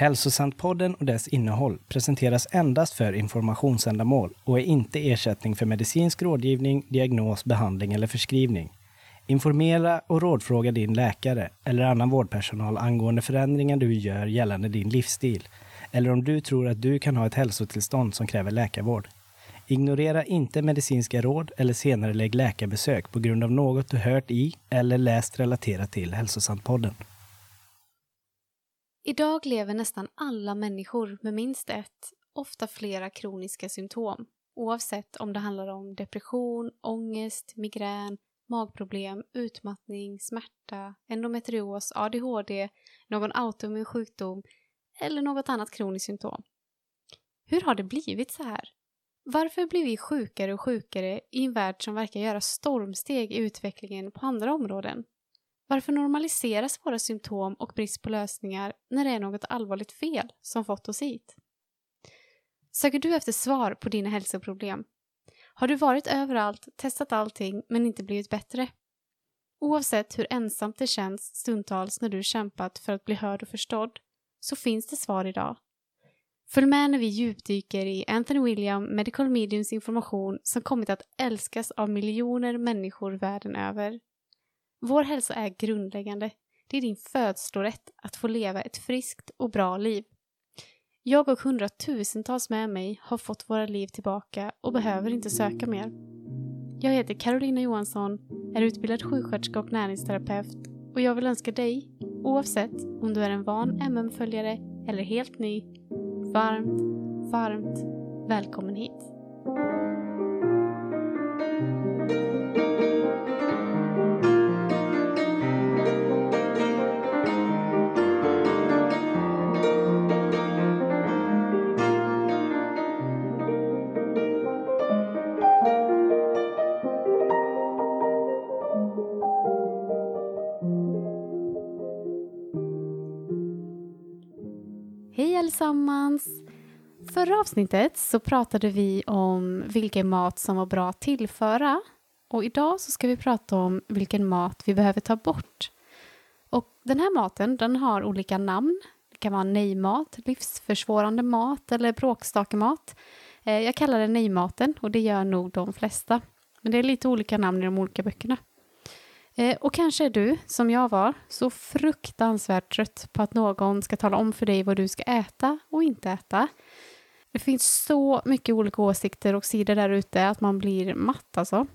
Hälsosantpodden och dess innehåll presenteras endast för informationsändamål och är inte ersättning för medicinsk rådgivning, diagnos, behandling eller förskrivning. Informera och rådfråga din läkare eller annan vårdpersonal angående förändringar du gör gällande din livsstil eller om du tror att du kan ha ett hälsotillstånd som kräver läkarvård. Ignorera inte medicinska råd eller senare lägg läkarbesök på grund av något du hört i eller läst relaterat till Hälsosantpodden. Idag lever nästan alla människor med minst ett, ofta flera kroniska symptom. Oavsett om det handlar om depression, ångest, migrän, magproblem, utmattning, smärta, endometrios, ADHD, någon autoimmun sjukdom eller något annat kroniskt symptom. Hur har det blivit så här? Varför blir vi sjukare och sjukare i en värld som verkar göra stormsteg i utvecklingen på andra områden? Varför normaliseras våra symptom och brist på lösningar när det är något allvarligt fel som fått oss hit? Söker du efter svar på dina hälsoproblem? Har du varit överallt, testat allting men inte blivit bättre? Oavsett hur ensamt det känns stundtals när du kämpat för att bli hörd och förstådd så finns det svar idag. Följ med när vi djupdyker i Anthony William Medical Mediums information som kommit att älskas av miljoner människor världen över. Vår hälsa är grundläggande. Det är din födslorätt att få leva ett friskt och bra liv. Jag och hundratusentals med mig har fått våra liv tillbaka och behöver inte söka mer. Jag heter Carolina Johansson, är utbildad sjuksköterska och näringsterapeut och jag vill önska dig, oavsett om du är en van MM-följare eller helt ny, varmt, varmt välkommen hit. Avsnittet så pratade vi om vilken mat som var bra att tillföra och idag så ska vi prata om vilken mat vi behöver ta bort. Och den här maten den har olika namn. Det kan vara nejmat, livsförsvårande mat eller bråkstakemat. Eh, jag kallar det nejmaten och det gör nog de flesta. Men det är lite olika namn i de olika böckerna. Eh, och kanske är du, som jag var, så fruktansvärt trött på att någon ska tala om för dig vad du ska äta och inte äta. Det finns så mycket olika åsikter och sidor där ute att man blir matt alltså.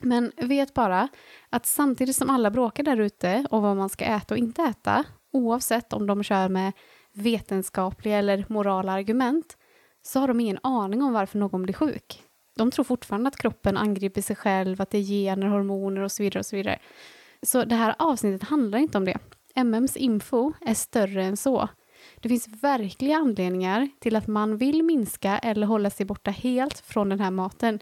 Men vet bara att samtidigt som alla bråkar där ute om vad man ska äta och inte äta, oavsett om de kör med vetenskapliga eller morala argument, så har de ingen aning om varför någon blir sjuk. De tror fortfarande att kroppen angriper sig själv, att det är gener, hormoner och så vidare. och Så vidare. Så det här avsnittet handlar inte om det. MMs info är större än så. Det finns verkliga anledningar till att man vill minska eller hålla sig borta helt från den här maten.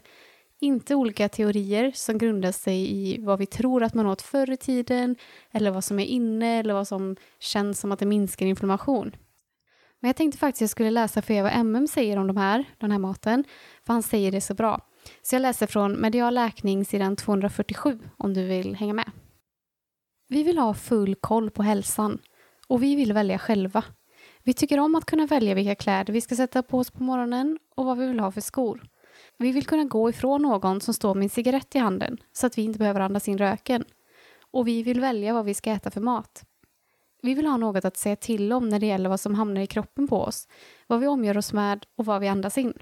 Inte olika teorier som grundar sig i vad vi tror att man åt förr i tiden eller vad som är inne eller vad som känns som att det minskar inflammation. Men jag tänkte faktiskt att jag skulle läsa för er vad MM säger om de här, den här maten, för han säger det så bra. Så jag läser från Medial läkning sidan 247 om du vill hänga med. Vi vill ha full koll på hälsan och vi vill välja själva. Vi tycker om att kunna välja vilka kläder vi ska sätta på oss på morgonen och vad vi vill ha för skor. Vi vill kunna gå ifrån någon som står med en cigarett i handen så att vi inte behöver andas in röken. Och vi vill välja vad vi ska äta för mat. Vi vill ha något att säga till om när det gäller vad som hamnar i kroppen på oss, vad vi omgör oss med och vad vi andas in.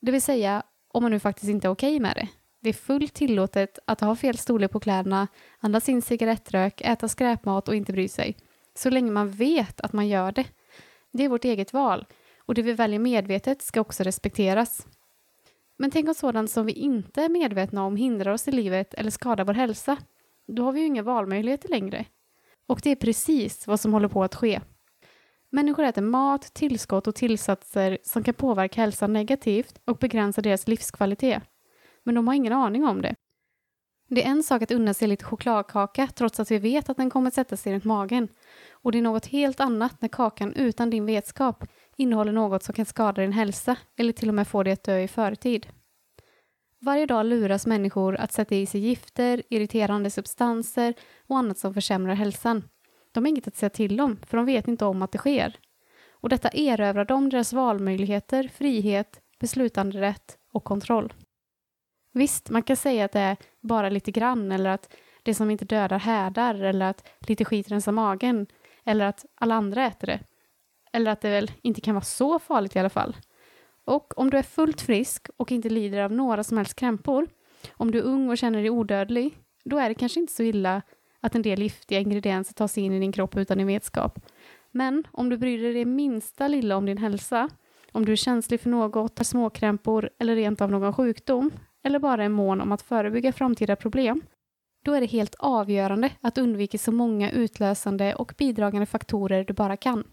Det vill säga, om man nu faktiskt inte är okej med det. Det är fullt tillåtet att ha fel storlek på kläderna, andas in cigarettrök, äta skräpmat och inte bry sig. Så länge man vet att man gör det. Det är vårt eget val och det vi väljer medvetet ska också respekteras. Men tänk om sådant som vi inte är medvetna om hindrar oss i livet eller skadar vår hälsa. Då har vi ju inga valmöjligheter längre. Och det är precis vad som håller på att ske. Människor äter mat, tillskott och tillsatser som kan påverka hälsan negativt och begränsa deras livskvalitet. Men de har ingen aning om det. Det är en sak att unna sig lite chokladkaka trots att vi vet att den kommer att sätta sig runt magen. Och det är något helt annat när kakan utan din vetskap innehåller något som kan skada din hälsa eller till och med få dig att dö i förtid. Varje dag luras människor att sätta i sig gifter, irriterande substanser och annat som försämrar hälsan. De har inget att säga till om, för de vet inte om att det sker. Och detta erövrar dem deras valmöjligheter, frihet, beslutanderätt och kontroll. Visst, man kan säga att det är bara lite grann eller att det som inte dödar härdar eller att lite skit rensar magen eller att alla andra äter det. Eller att det väl inte kan vara så farligt i alla fall. Och om du är fullt frisk och inte lider av några som helst krämpor, om du är ung och känner dig odödlig, då är det kanske inte så illa att en del giftiga ingredienser tar sig in i din kropp utan din vetskap. Men om du bryr dig det minsta lilla om din hälsa, om du är känslig för något, har småkrämpor eller rent av någon sjukdom, eller bara är mån om att förebygga framtida problem, då är det helt avgörande att undvika så många utlösande och bidragande faktorer du bara kan.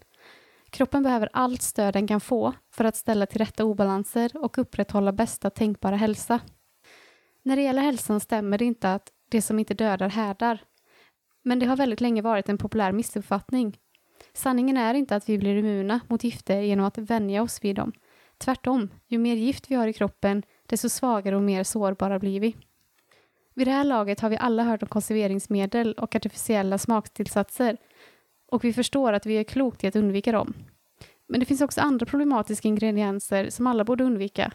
Kroppen behöver allt stöd den kan få för att ställa till rätta obalanser och upprätthålla bästa tänkbara hälsa. När det gäller hälsan stämmer det inte att det som inte dödar härdar. Men det har väldigt länge varit en populär missuppfattning. Sanningen är inte att vi blir immuna mot gifter genom att vänja oss vid dem. Tvärtom, ju mer gift vi har i kroppen, desto svagare och mer sårbara blir vi. Vid det här laget har vi alla hört om konserveringsmedel och artificiella smaktillsatser och vi förstår att vi är klokt i att undvika dem. Men det finns också andra problematiska ingredienser som alla borde undvika.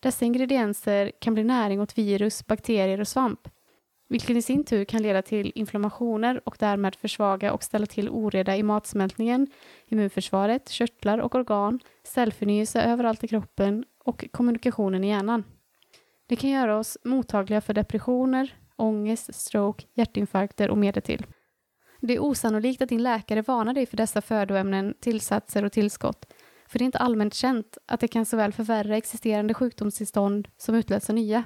Dessa ingredienser kan bli näring åt virus, bakterier och svamp, vilket i sin tur kan leda till inflammationer och därmed försvaga och ställa till oreda i matsmältningen, immunförsvaret, körtlar och organ, cellförnyelse överallt i kroppen och kommunikationen i hjärnan. Det kan göra oss mottagliga för depressioner, ångest, stroke, hjärtinfarkter och mer till. Det är osannolikt att din läkare varnar dig för dessa födoämnen, tillsatser och tillskott, för det är inte allmänt känt att det kan såväl förvärra existerande sjukdomstillstånd som utlösa nya.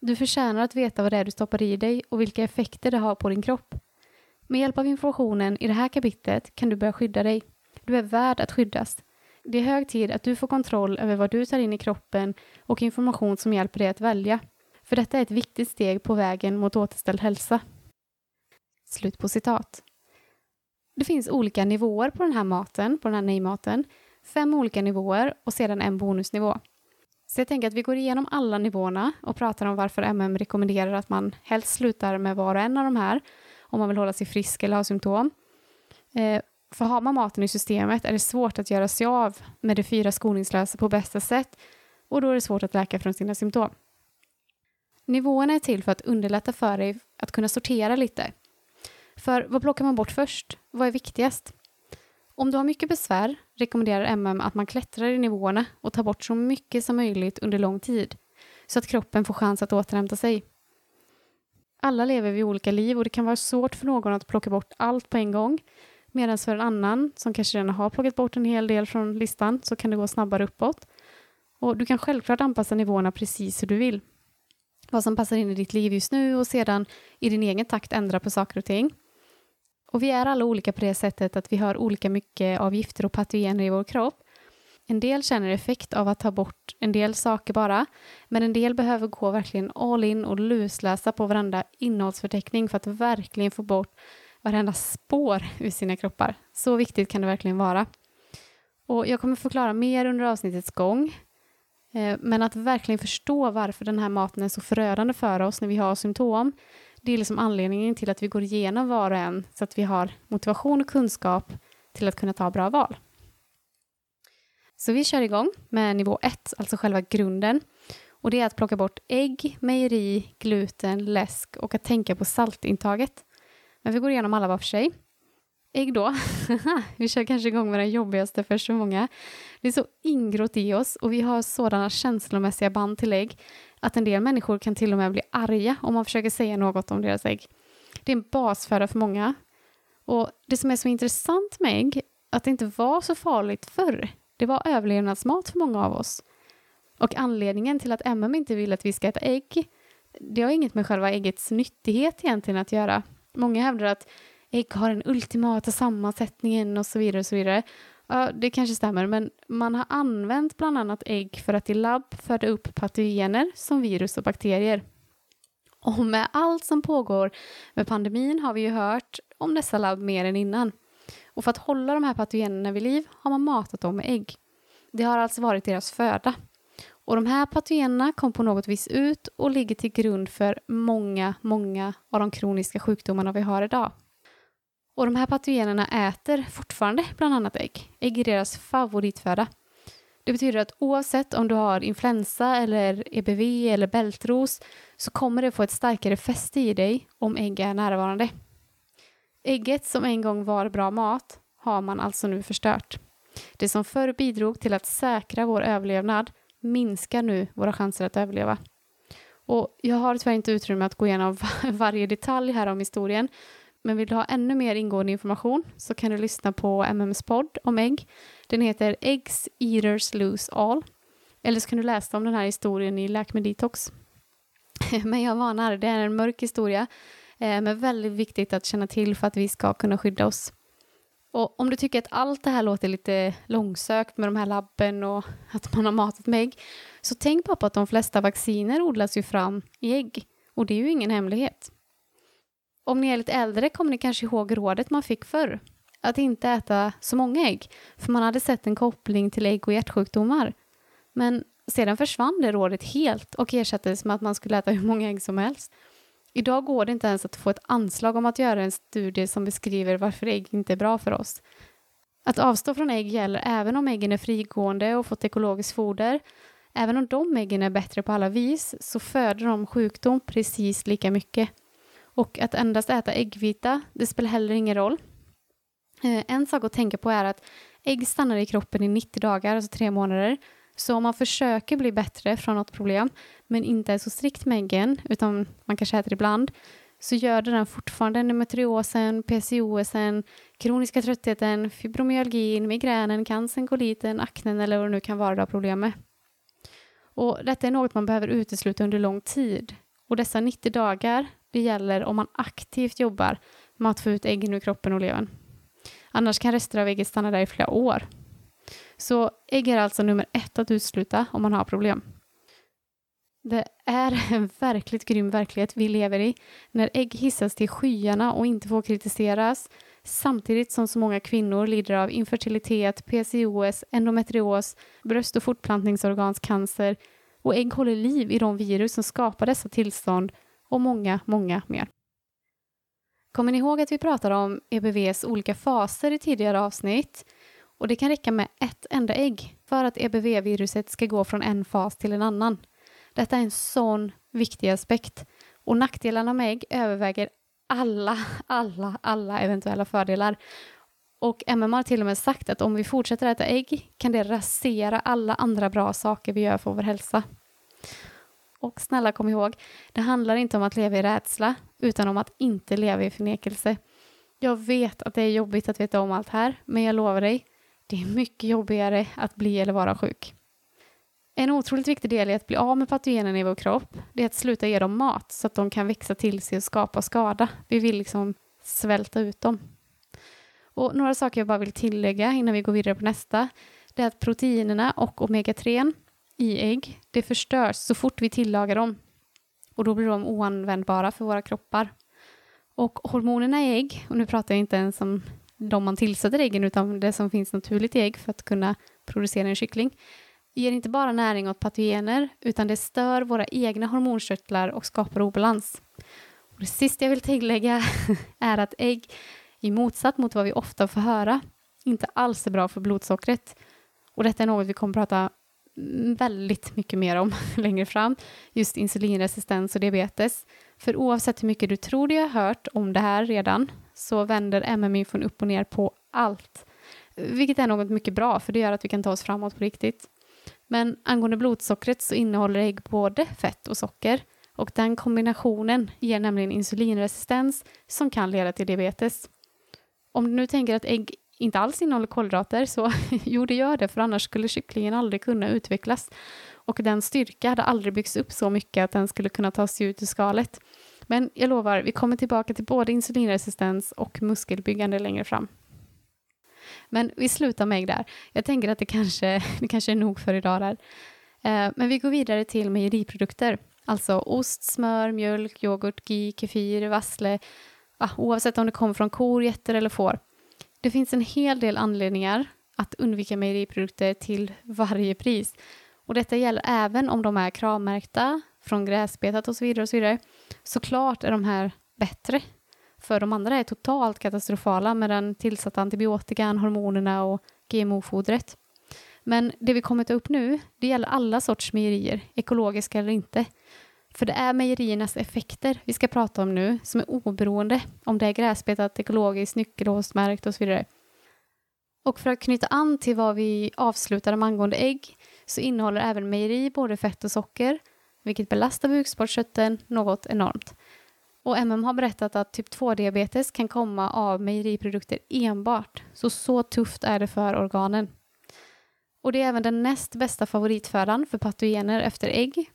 Du förtjänar att veta vad det är du stoppar i dig och vilka effekter det har på din kropp. Med hjälp av informationen i det här kapitlet kan du börja skydda dig. Du är värd att skyddas. Det är hög tid att du får kontroll över vad du tar in i kroppen och information som hjälper dig att välja. För detta är ett viktigt steg på vägen mot återställd hälsa. Slut på citat. Det finns olika nivåer på den här maten, på den här nej-maten. Fem olika nivåer och sedan en bonusnivå. Så jag tänker att vi går igenom alla nivåerna och pratar om varför MM rekommenderar att man helst slutar med var och en av de här om man vill hålla sig frisk eller ha symptom. Eh, för har man maten i systemet är det svårt att göra sig av med det fyra skoningslösa på bästa sätt och då är det svårt att läka från sina symptom. Nivåerna är till för att underlätta för dig att kunna sortera lite. För vad plockar man bort först? Vad är viktigast? Om du har mycket besvär rekommenderar MM att man klättrar i nivåerna och tar bort så mycket som möjligt under lång tid så att kroppen får chans att återhämta sig. Alla lever vi olika liv och det kan vara svårt för någon att plocka bort allt på en gång medan för en annan som kanske redan har plockat bort en hel del från listan så kan det gå snabbare uppåt. Och du kan självklart anpassa nivåerna precis hur du vill. Vad som passar in i ditt liv just nu och sedan i din egen takt ändra på saker och ting. Och vi är alla olika på det sättet att vi har olika mycket av gifter och patogener i vår kropp. En del känner effekt av att ta bort en del saker bara, men en del behöver gå verkligen all in och lusläsa på varenda innehållsförteckning för att verkligen få bort varenda spår ur sina kroppar. Så viktigt kan det verkligen vara. Och jag kommer förklara mer under avsnittets gång, eh, men att verkligen förstå varför den här maten är så förödande för oss när vi har symptom, det är liksom anledningen till att vi går igenom var och en så att vi har motivation och kunskap till att kunna ta bra val. Så vi kör igång med nivå 1, alltså själva grunden. Och det är att plocka bort ägg, mejeri, gluten, läsk och att tänka på saltintaget. Men vi går igenom alla var för sig. Ägg då. vi kör kanske igång med den jobbigaste för så många. Det är så ingrott i oss och vi har sådana känslomässiga band till ägg att en del människor kan till och med bli arga om man försöker säga något om deras ägg. Det är en basföda för många. Och det som är så intressant med ägg, att det inte var så farligt förr. Det var överlevnadsmat för många av oss. Och anledningen till att MM inte vill att vi ska äta ägg, det har inget med själva äggets nyttighet egentligen att göra. Många hävdar att ägg har den ultimata sammansättningen och så vidare. Och så vidare. Ja, det kanske stämmer, men man har använt bland annat ägg för att i labb föda upp patogener som virus och bakterier. Och med allt som pågår med pandemin har vi ju hört om dessa labb mer än innan. Och för att hålla de här patogenerna vid liv har man matat dem med ägg. Det har alltså varit deras föda. Och de här patogenerna kom på något vis ut och ligger till grund för många, många av de kroniska sjukdomarna vi har idag. Och de här patogenerna äter fortfarande bland annat ägg. Ägg är deras favoritföda. Det betyder att oavsett om du har influensa eller EBV eller bältros så kommer det få ett starkare fäste i dig om ägg är närvarande. Ägget som en gång var bra mat har man alltså nu förstört. Det som förr bidrog till att säkra vår överlevnad minskar nu våra chanser att överleva. Och jag har tyvärr inte utrymme att gå igenom varje detalj här om historien, men vill du ha ännu mer ingående information så kan du lyssna på MMs podd om ägg. Den heter Eggs Eaters Lose All. Eller så kan du läsa om den här historien i Läk med Detox. Men jag varnar, det är en mörk historia, eh, men väldigt viktigt att känna till för att vi ska kunna skydda oss. Och om du tycker att allt det här låter lite långsökt med de här labben och att man har matat med ägg, så tänk bara på att de flesta vacciner odlas ju fram i ägg. Och det är ju ingen hemlighet. Om ni är lite äldre kommer ni kanske ihåg rådet man fick förr. Att inte äta så många ägg, för man hade sett en koppling till ägg och hjärtsjukdomar. Men sedan försvann det rådet helt och ersattes med att man skulle äta hur många ägg som helst. Idag går det inte ens att få ett anslag om att göra en studie som beskriver varför ägg inte är bra för oss. Att avstå från ägg gäller även om äggen är frigående och fått ekologiskt foder. Även om de äggen är bättre på alla vis så föder de sjukdom precis lika mycket. Och att endast äta äggvita, det spelar heller ingen roll. Eh, en sak att tänka på är att ägg stannar i kroppen i 90 dagar, alltså tre månader. Så om man försöker bli bättre från något problem, men inte är så strikt med äggen, utan man kanske äter ibland, så gör det den fortfarande endometriosen, PCOSen, kroniska tröttheten, fibromyalgin, migränen, cancern, koliten, aknen eller vad det nu kan vara du har problem med. Och detta är något man behöver utesluta under lång tid. Och dessa 90 dagar, det gäller om man aktivt jobbar med att få ut äggen ur kroppen och levern. Annars kan rester av ägget stanna där i flera år. Så ägg är alltså nummer ett att utesluta om man har problem. Det är en verkligt grym verklighet vi lever i när ägg hissas till skyarna och inte får kritiseras samtidigt som så många kvinnor lider av infertilitet, PCOS, endometrios, bröst och fortplantningsorganscancer och ägg håller liv i de virus som skapar dessa tillstånd och många, många mer. Kommer ni ihåg att vi pratade om EBVs olika faser i tidigare avsnitt? Och det kan räcka med ett enda ägg för att EBV-viruset ska gå från en fas till en annan. Detta är en sån viktig aspekt och nackdelarna med ägg överväger alla, alla, alla eventuella fördelar. Och MM har till och med sagt att om vi fortsätter äta ägg kan det rasera alla andra bra saker vi gör för vår hälsa. Och snälla kom ihåg, det handlar inte om att leva i rädsla, utan om att inte leva i förnekelse. Jag vet att det är jobbigt att veta om allt här, men jag lovar dig, det är mycket jobbigare att bli eller vara sjuk. En otroligt viktig del i att bli av med patogenerna i vår kropp, det är att sluta ge dem mat så att de kan växa till sig och skapa skada. Vi vill liksom svälta ut dem. Och några saker jag bara vill tillägga innan vi går vidare på nästa, det är att proteinerna och omega-3 i ägg, det förstörs så fort vi tillagar dem. Och då blir de oanvändbara för våra kroppar. Och hormonerna i ägg, och nu pratar jag inte ens om de man tillsätter äggen, utan det som finns naturligt i ägg för att kunna producera en kyckling, ger inte bara näring åt patogener, utan det stör våra egna hormonkörtlar och skapar obalans. Och det sista jag vill tillägga är att ägg, i motsats mot vad vi ofta får höra, inte alls är bra för blodsockret. Och detta är något vi kommer prata väldigt mycket mer om längre fram, just insulinresistens och diabetes. För oavsett hur mycket du tror dig ha hört om det här redan, så vänder MM-infon upp och ner på allt. Vilket är något mycket bra, för det gör att vi kan ta oss framåt på riktigt. Men angående blodsockret så innehåller ägg både fett och socker och den kombinationen ger nämligen insulinresistens som kan leda till diabetes. Om du nu tänker att ägg inte alls innehåller kolhydrater så jo, det gör det, för annars skulle kycklingen aldrig kunna utvecklas. Och den styrka hade aldrig byggts upp så mycket att den skulle kunna ta sig ut ur skalet. Men jag lovar, vi kommer tillbaka till både insulinresistens och muskelbyggande längre fram. Men vi slutar med ägg där. Jag tänker att det kanske, det kanske är nog för idag där. Eh, men vi går vidare till mejeriprodukter. Alltså ost, smör, mjölk, yoghurt, ghee, kefir, vassle. Ah, oavsett om det kommer från kor, getter eller får. Det finns en hel del anledningar att undvika mejeriprodukter till varje pris. Och detta gäller även om de är kravmärkta, från gräsbetat och så vidare. och så vidare. Såklart är de här bättre. För de andra är totalt katastrofala med den tillsatta antibiotikan, hormonerna och GMO-fodret. Men det vi kommer ta upp nu, det gäller alla sorts mejerier, ekologiska eller inte. För det är mejeriernas effekter vi ska prata om nu, som är oberoende om det är gräsbetat, ekologiskt, nyckelhålsmärkt och så vidare. Och för att knyta an till vad vi avslutade med angående ägg så innehåller även mejeri både fett och socker, vilket belastar bukspottkörteln något enormt. Och MM har berättat att typ 2-diabetes kan komma av mejeriprodukter enbart, så så tufft är det för organen. Och det är även den näst bästa favoritfödan för patogener efter ägg.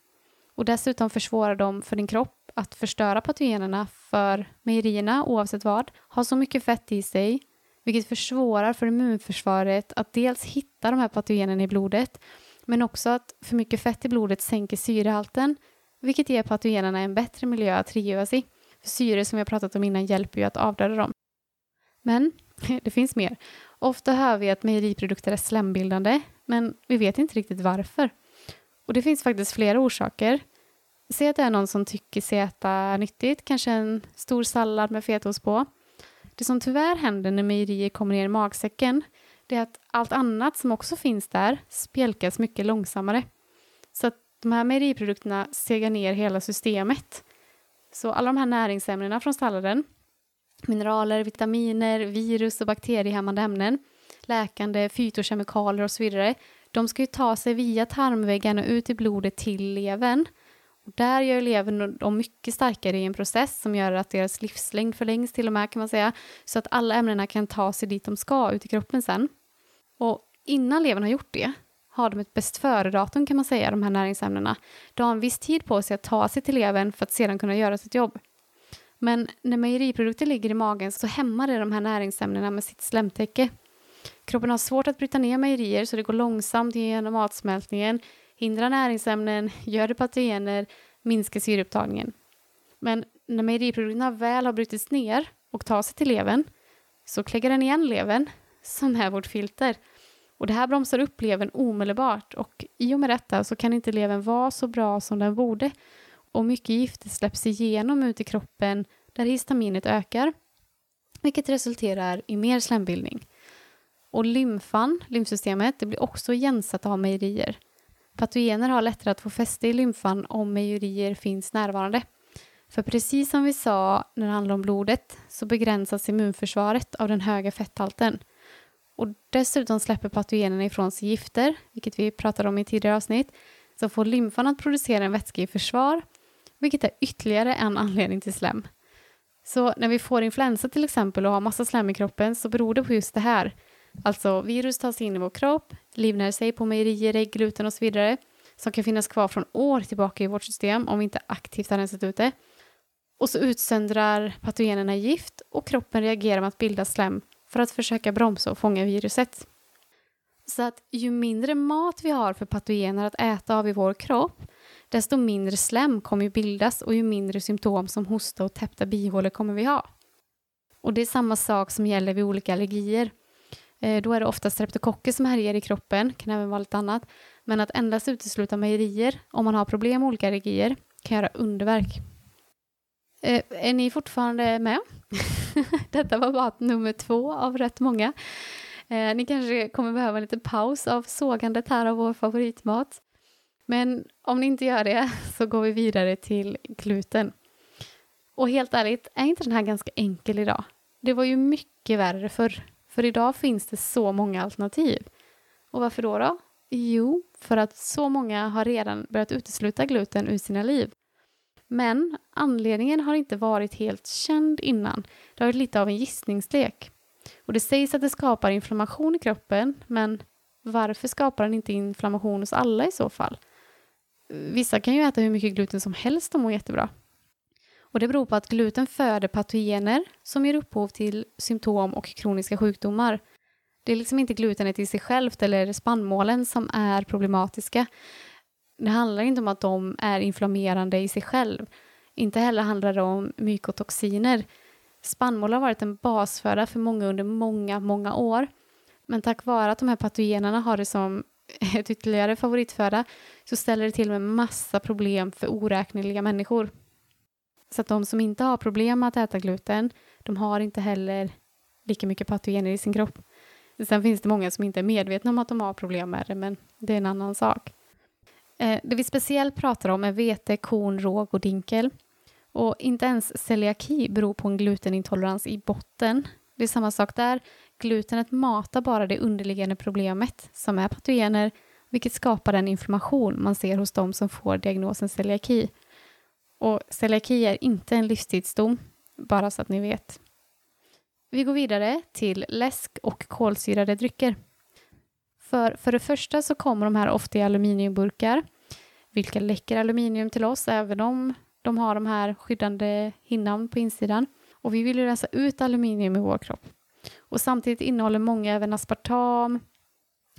Och dessutom försvårar de för din kropp att förstöra patogenerna för mejerierna, oavsett vad, har så mycket fett i sig, vilket försvårar för immunförsvaret att dels hitta de här patogenerna i blodet, men också att för mycket fett i blodet sänker syrehalten, vilket ger patogenerna en bättre miljö att trivas i. För syre som vi har pratat om innan hjälper ju att avdöda dem. Men det finns mer. Ofta hör vi att mejeriprodukter är slembildande, men vi vet inte riktigt varför. Och det finns faktiskt flera orsaker. Säg att det är någon som tycker sig äta nyttigt, kanske en stor sallad med fetaost på. Det som tyvärr händer när mejerier kommer ner i magsäcken, det är att allt annat som också finns där spjälkas mycket långsammare. Så att de här mejeriprodukterna segar ner hela systemet. Så alla de här näringsämnena från salladen, mineraler, vitaminer, virus och bakteriehämmande ämnen, läkande, fytokemikalier och så vidare, de ska ju ta sig via tarmväggen och ut i blodet till levern. Där gör levern dem mycket starkare i en process som gör att deras livslängd förlängs till och med kan man säga, så att alla ämnena kan ta sig dit de ska ut i kroppen sen. Och innan levern har gjort det har de ett bäst före-datum kan man säga, de här näringsämnena. De har en viss tid på sig att ta sig till levern för att sedan kunna göra sitt jobb. Men när mejeriprodukter ligger i magen så hämmar det de här näringsämnena med sitt slemtäcke. Kroppen har svårt att bryta ner mejerier så det går långsamt genom matsmältningen, hindrar näringsämnen, gör det patogener, minskar syreupptagningen. Men när mejeriprodukterna väl har brutits ner och tar sig till levern så klägger den igen levern, som är vårt filter. Och det här bromsar upp levern omedelbart och i och med detta så kan inte levern vara så bra som den borde och mycket gifter släpps igenom ut i kroppen där histaminet ökar, vilket resulterar i mer slembildning. Och lymfan, lymfsystemet, det blir också igensatt av mejerier. Patogener har lättare att få fäste i lymfan om mejerier finns närvarande. För precis som vi sa när det handlar om blodet så begränsas immunförsvaret av den höga fetthalten. Och dessutom släpper patogenerna ifrån sig gifter, vilket vi pratade om i tidigare avsnitt, som får lymfan att producera en vätska i försvar, vilket är ytterligare en anledning till slem. Så när vi får influensa till exempel och har massa slem i kroppen så beror det på just det här. Alltså virus tar sig in i vår kropp, livnär sig på mejerier, ägg, gluten och så vidare som kan finnas kvar från år tillbaka i vårt system om vi inte aktivt har rensat ut det. Och så utsöndrar patogenerna gift och kroppen reagerar med att bilda slem för att försöka bromsa och fånga viruset. Så att ju mindre mat vi har för patogener att äta av i vår kropp, desto mindre slem kommer ju bildas och ju mindre symptom som hosta och täppta bihålor kommer vi ha. Och det är samma sak som gäller vid olika allergier. Eh, då är det ofta streptokocker som härjar i kroppen, kan även vara lite annat. Men att endast utesluta mejerier om man har problem med olika allergier kan göra underverk. Eh, är ni fortfarande med? Detta var bara nummer två av rätt många. Eh, ni kanske kommer behöva en liten paus av sågandet här av vår favoritmat. Men om ni inte gör det så går vi vidare till gluten. Och helt ärligt, är inte den här ganska enkel idag? Det var ju mycket värre förr. För idag finns det så många alternativ. Och varför då? då? Jo, för att så många har redan börjat utesluta gluten ur sina liv. Men anledningen har inte varit helt känd innan. Det har varit lite av en gissningslek. Och det sägs att det skapar inflammation i kroppen, men varför skapar den inte inflammation hos alla i så fall? Vissa kan ju äta hur mycket gluten som helst och må jättebra. Och det beror på att gluten föder patogener som ger upphov till symptom och kroniska sjukdomar. Det är liksom inte glutenet i sig självt eller spannmålen som är problematiska. Det handlar inte om att de är inflammerande i sig själv. Inte heller handlar det om mykotoxiner. Spannmål har varit en basföda för många under många, många år. Men tack vare att de här patogenerna har det som ett ytterligare favoritföda så ställer det till med massa problem för oräkneliga människor. Så att de som inte har problem med att äta gluten, De har inte heller lika mycket patogener i sin kropp. Sen finns det många som inte är medvetna om att de har problem med det, men det är en annan sak. Eh, det vi speciellt pratar om är vete, korn, råg och dinkel. Och inte ens celiaki beror på en glutenintolerans i botten. Det är samma sak där. Glutenet matar bara det underliggande problemet som är patogener, vilket skapar den inflammation man ser hos de som får diagnosen celiaki. Och celiaki är inte en livstidsdom, bara så att ni vet. Vi går vidare till läsk och kolsyrade drycker. För, för det första så kommer de här ofta i aluminiumburkar, vilka läcker aluminium till oss, även om de har de här skyddande hinnan på insidan. Och vi vill ju rensa ut aluminium i vår kropp. Och samtidigt innehåller många även aspartam,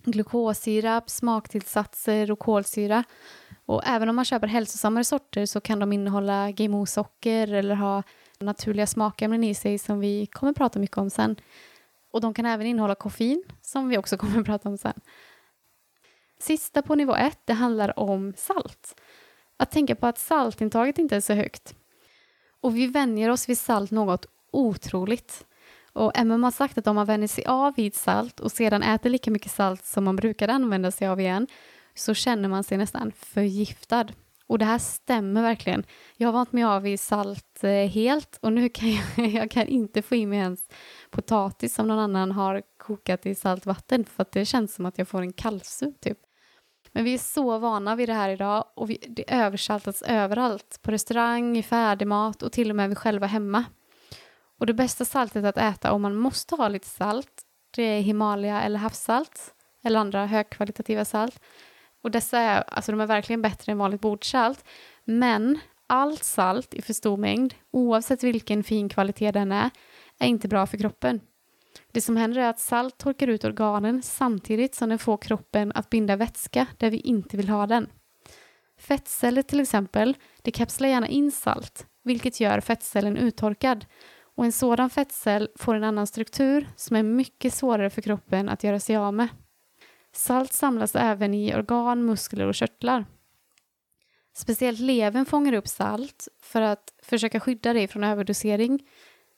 glukossirap, smaktillsatser och kolsyra. Och även om man köper hälsosammare sorter så kan de innehålla GMO-socker eller ha naturliga smakämnen i sig som vi kommer prata mycket om sen. Och de kan även innehålla koffein som vi också kommer prata om sen. Sista på nivå ett, det handlar om salt. Att tänka på att saltintaget inte är så högt. Och vi vänjer oss vid salt något otroligt. Och MM har sagt att om man vänjer sig av vid salt och sedan äter lika mycket salt som man brukade använda sig av igen så känner man sig nästan förgiftad. Och det här stämmer verkligen. Jag har vant mig av vid salt eh, helt och nu kan jag, jag kan inte få i mig ens potatis som någon annan har kokat i saltvatten för att det känns som att jag får en kallsup typ. Men vi är så vana vid det här idag och vi, det översaltas överallt. På restaurang, i färdigmat och till och med vi själva hemma. Och det bästa saltet att äta om man måste ha lite salt, det är Himalaya eller havssalt eller andra högkvalitativa salt. Och dessa är, alltså de är verkligen bättre än vanligt bordsalt. Men allt salt i för stor mängd, oavsett vilken fin kvalitet den är, är inte bra för kroppen. Det som händer är att salt torkar ut organen samtidigt som den får kroppen att binda vätska där vi inte vill ha den. Fettceller till exempel, det kapslar gärna in salt, vilket gör fettcellen uttorkad. Och en sådan fettcell får en annan struktur som är mycket svårare för kroppen att göra sig av med. Salt samlas även i organ, muskler och körtlar. Speciellt levern fångar upp salt för att försöka skydda dig från överdosering,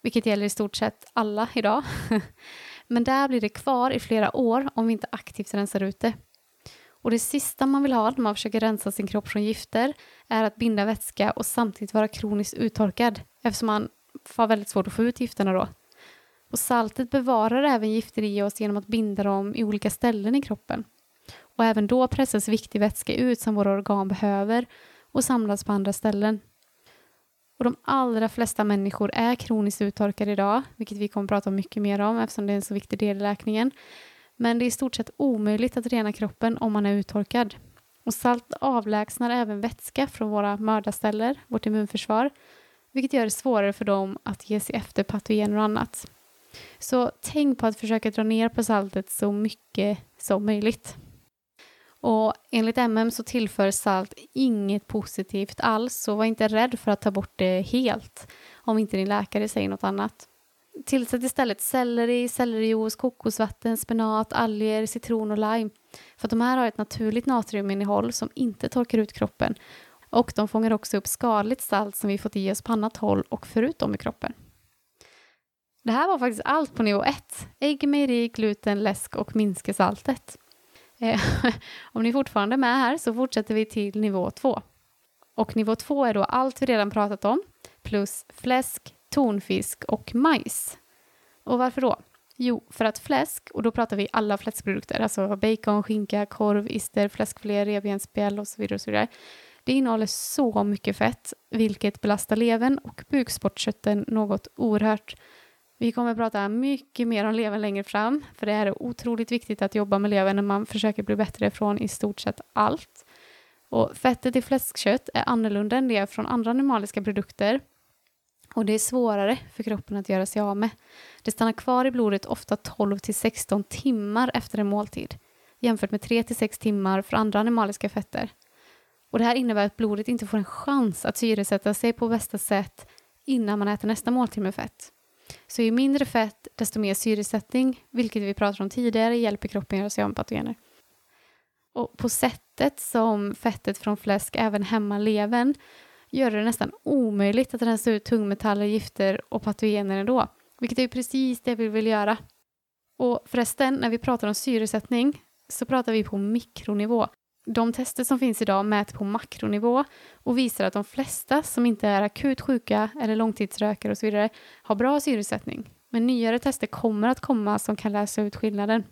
vilket gäller i stort sett alla idag. Men där blir det kvar i flera år om vi inte aktivt rensar ut det. Och det sista man vill ha när man försöker rensa sin kropp från gifter är att binda vätska och samtidigt vara kroniskt uttorkad eftersom man får väldigt svårt att få ut gifterna då. Och saltet bevarar även gifter i oss genom att binda dem i olika ställen i kroppen. Och även då pressas viktig vätska ut som våra organ behöver och samlas på andra ställen. Och de allra flesta människor är kroniskt uttorkade idag, vilket vi kommer att prata mycket mer om eftersom det är en så viktig del i läkningen. Men det är i stort sett omöjligt att rena kroppen om man är uttorkad. Och salt avlägsnar även vätska från våra mördarceller, vårt immunförsvar, vilket gör det svårare för dem att ge sig efter patogener och annat. Så tänk på att försöka dra ner på saltet så mycket som möjligt. Och enligt MM så tillför salt inget positivt alls, så var inte rädd för att ta bort det helt om inte din läkare säger något annat. Tillsätt istället selleri, sellerijuice, kokosvatten, spenat, alger, citron och lime. För att de här har ett naturligt natriuminnehåll som inte torkar ut kroppen. Och de fångar också upp skadligt salt som vi fått i oss på annat håll och förutom i kroppen. Det här var faktiskt allt på nivå 1. Ägg, mejeri, gluten, läsk och minska saltet. Eh, om ni fortfarande är med här så fortsätter vi till nivå 2. Och nivå 2 är då allt vi redan pratat om plus fläsk, tonfisk och majs. Och varför då? Jo, för att fläsk, och då pratar vi alla fläskprodukter, alltså bacon, skinka, korv, ister, fläskfilé, revbensspjäll och så vidare och så vidare. Det innehåller så mycket fett, vilket belastar levern och bukspottkörteln något oerhört. Vi kommer att prata mycket mer om levern längre fram, för det är otroligt viktigt att jobba med levern när man försöker bli bättre från i stort sett allt. Och fettet i fläskkött är annorlunda än det från andra animaliska produkter och det är svårare för kroppen att göra sig av med. Det stannar kvar i blodet ofta 12 till 16 timmar efter en måltid jämfört med 3 till 6 timmar för andra animaliska fetter. Och det här innebär att blodet inte får en chans att syresätta sig på bästa sätt innan man äter nästa måltid med fett. Så ju mindre fett, desto mer syresättning, vilket vi pratade om tidigare, hjälper kroppen att göra sig av med patogener. Och på sättet som fettet från fläsk även hämmar levern gör det nästan omöjligt att rensa ut tungmetaller, gifter och patogener ändå. vilket är precis det vi vill göra. Och förresten, när vi pratar om syresättning så pratar vi på mikronivå. De tester som finns idag mäter på makronivå och visar att de flesta som inte är akut sjuka eller långtidsrökare och så vidare har bra syresättning. Men nyare tester kommer att komma som kan läsa ut skillnaden.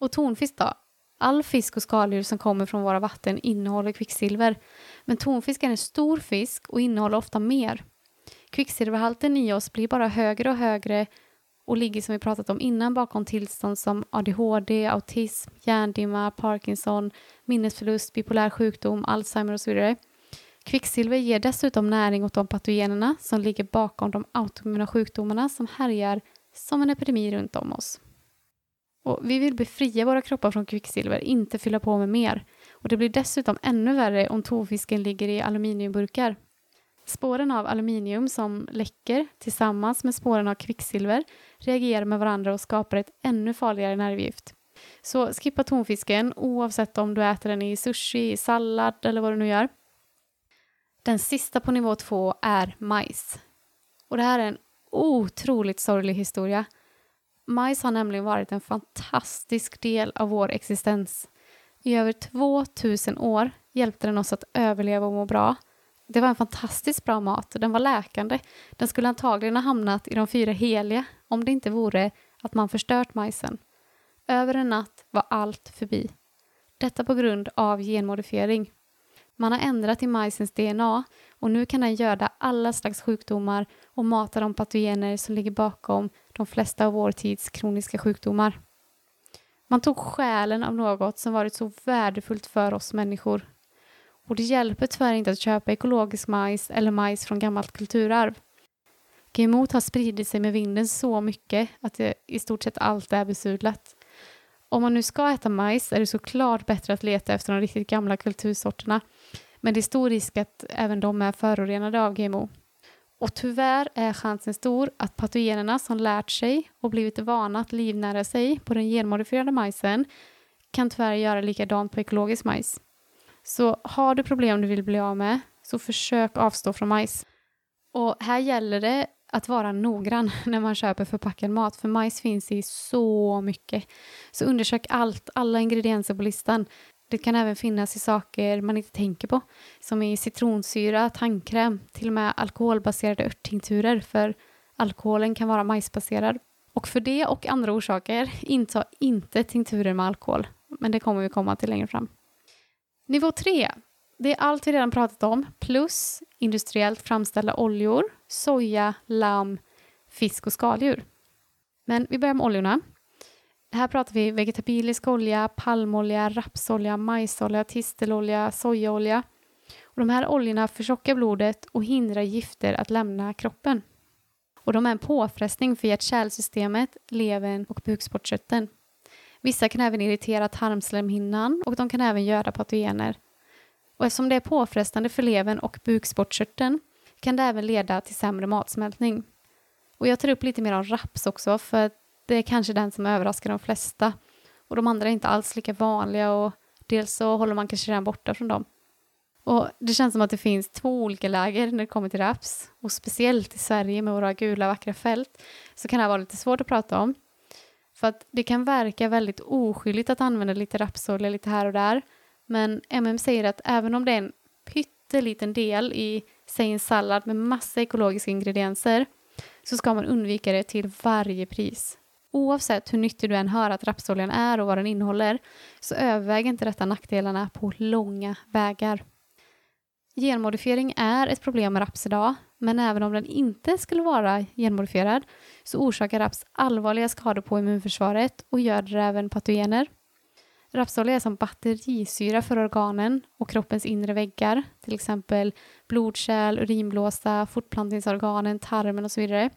Och tonfisk då? All fisk och skaldjur som kommer från våra vatten innehåller kvicksilver. Men tonfisk är en stor fisk och innehåller ofta mer. Kvicksilverhalten i oss blir bara högre och högre och ligger som vi pratat om innan bakom tillstånd som ADHD, autism, hjärndimma, Parkinson, minnesförlust, bipolär sjukdom, Alzheimer och så vidare. Kvicksilver ger dessutom näring åt de patogenerna som ligger bakom de autoimmuna sjukdomarna som härjar som en epidemi runt om oss. Och vi vill befria våra kroppar från kvicksilver, inte fylla på med mer. Och det blir dessutom ännu värre om tonfisken ligger i aluminiumburkar. Spåren av aluminium som läcker tillsammans med spåren av kvicksilver reagerar med varandra och skapar ett ännu farligare nervgift. Så skippa tonfisken oavsett om du äter den i sushi, sallad eller vad du nu gör. Den sista på nivå två är majs. Och det här är en otroligt sorglig historia. Majs har nämligen varit en fantastisk del av vår existens. I över 2000 år hjälpte den oss att överleva och må bra. Det var en fantastiskt bra mat. och Den var läkande. Den skulle antagligen ha hamnat i de fyra heliga om det inte vore att man förstört majsen. Över en natt var allt förbi. Detta på grund av genmodifiering. Man har ändrat i majsens DNA och nu kan den göda alla slags sjukdomar och mata de patogener som ligger bakom de flesta av vår tids kroniska sjukdomar. Man tog själen av något som varit så värdefullt för oss människor. Och det hjälper tyvärr inte att köpa ekologisk majs eller majs från gammalt kulturarv. GMO har spridit sig med vinden så mycket att det i stort sett allt är besudlat. Om man nu ska äta majs är det såklart bättre att leta efter de riktigt gamla kultursorterna. Men det är stor risk att även de är förorenade av GMO. Och tyvärr är chansen stor att patogenerna som lärt sig och blivit vana att livnära sig på den genmodifierade majsen kan tyvärr göra likadant på ekologisk majs. Så har du problem du vill bli av med så försök avstå från majs. Och här gäller det att vara noggrann när man köper förpackad mat, för majs finns i så mycket. Så undersök allt, alla ingredienser på listan. Det kan även finnas i saker man inte tänker på, som i citronsyra, tandkräm, till och med alkoholbaserade örttinkturer, för alkoholen kan vara majsbaserad. Och för det och andra orsaker, inta inte tinkturer med alkohol, men det kommer vi komma till längre fram. Nivå 3. Det är allt vi redan pratat om, plus industriellt framställda oljor, soja, lamm, fisk och skaldjur. Men vi börjar med oljorna. Här pratar vi vegetabilisk olja, palmolja, rapsolja, majsolja, tistelolja, sojaolja. Och de här oljorna förtjockar blodet och hindrar gifter att lämna kroppen. Och de är en påfrestning för hjärt-kärlsystemet, levern och bukspottkörteln. Vissa kan även irritera tarmslemhinnan och de kan även göda patogener. Och eftersom det är påfrestande för levern och bukspottkörteln kan det även leda till sämre matsmältning. Och jag tar upp lite mer om raps också för det är kanske den som överraskar de flesta. Och de andra är inte alls lika vanliga och dels så håller man kanske redan borta från dem. Och det känns som att det finns två olika läger när det kommer till raps. Och speciellt i Sverige med våra gula vackra fält så kan det här vara lite svårt att prata om. För att det kan verka väldigt oskyldigt att använda lite rapsolja lite här och där. Men MM säger att även om det är en pytteliten del i, säg en sallad med massa ekologiska ingredienser, så ska man undvika det till varje pris. Oavsett hur nyttig du än hör att rapsoljan är och vad den innehåller, så överväger inte detta nackdelarna på långa vägar. Genmodifiering är ett problem med raps idag, men även om den inte skulle vara genmodifierad så orsakar raps allvarliga skador på immunförsvaret och göder även patogener. Rapsolja är som batterisyra för organen och kroppens inre väggar, till exempel blodkärl, urinblåsa, fortplantningsorganen, tarmen och så vidare.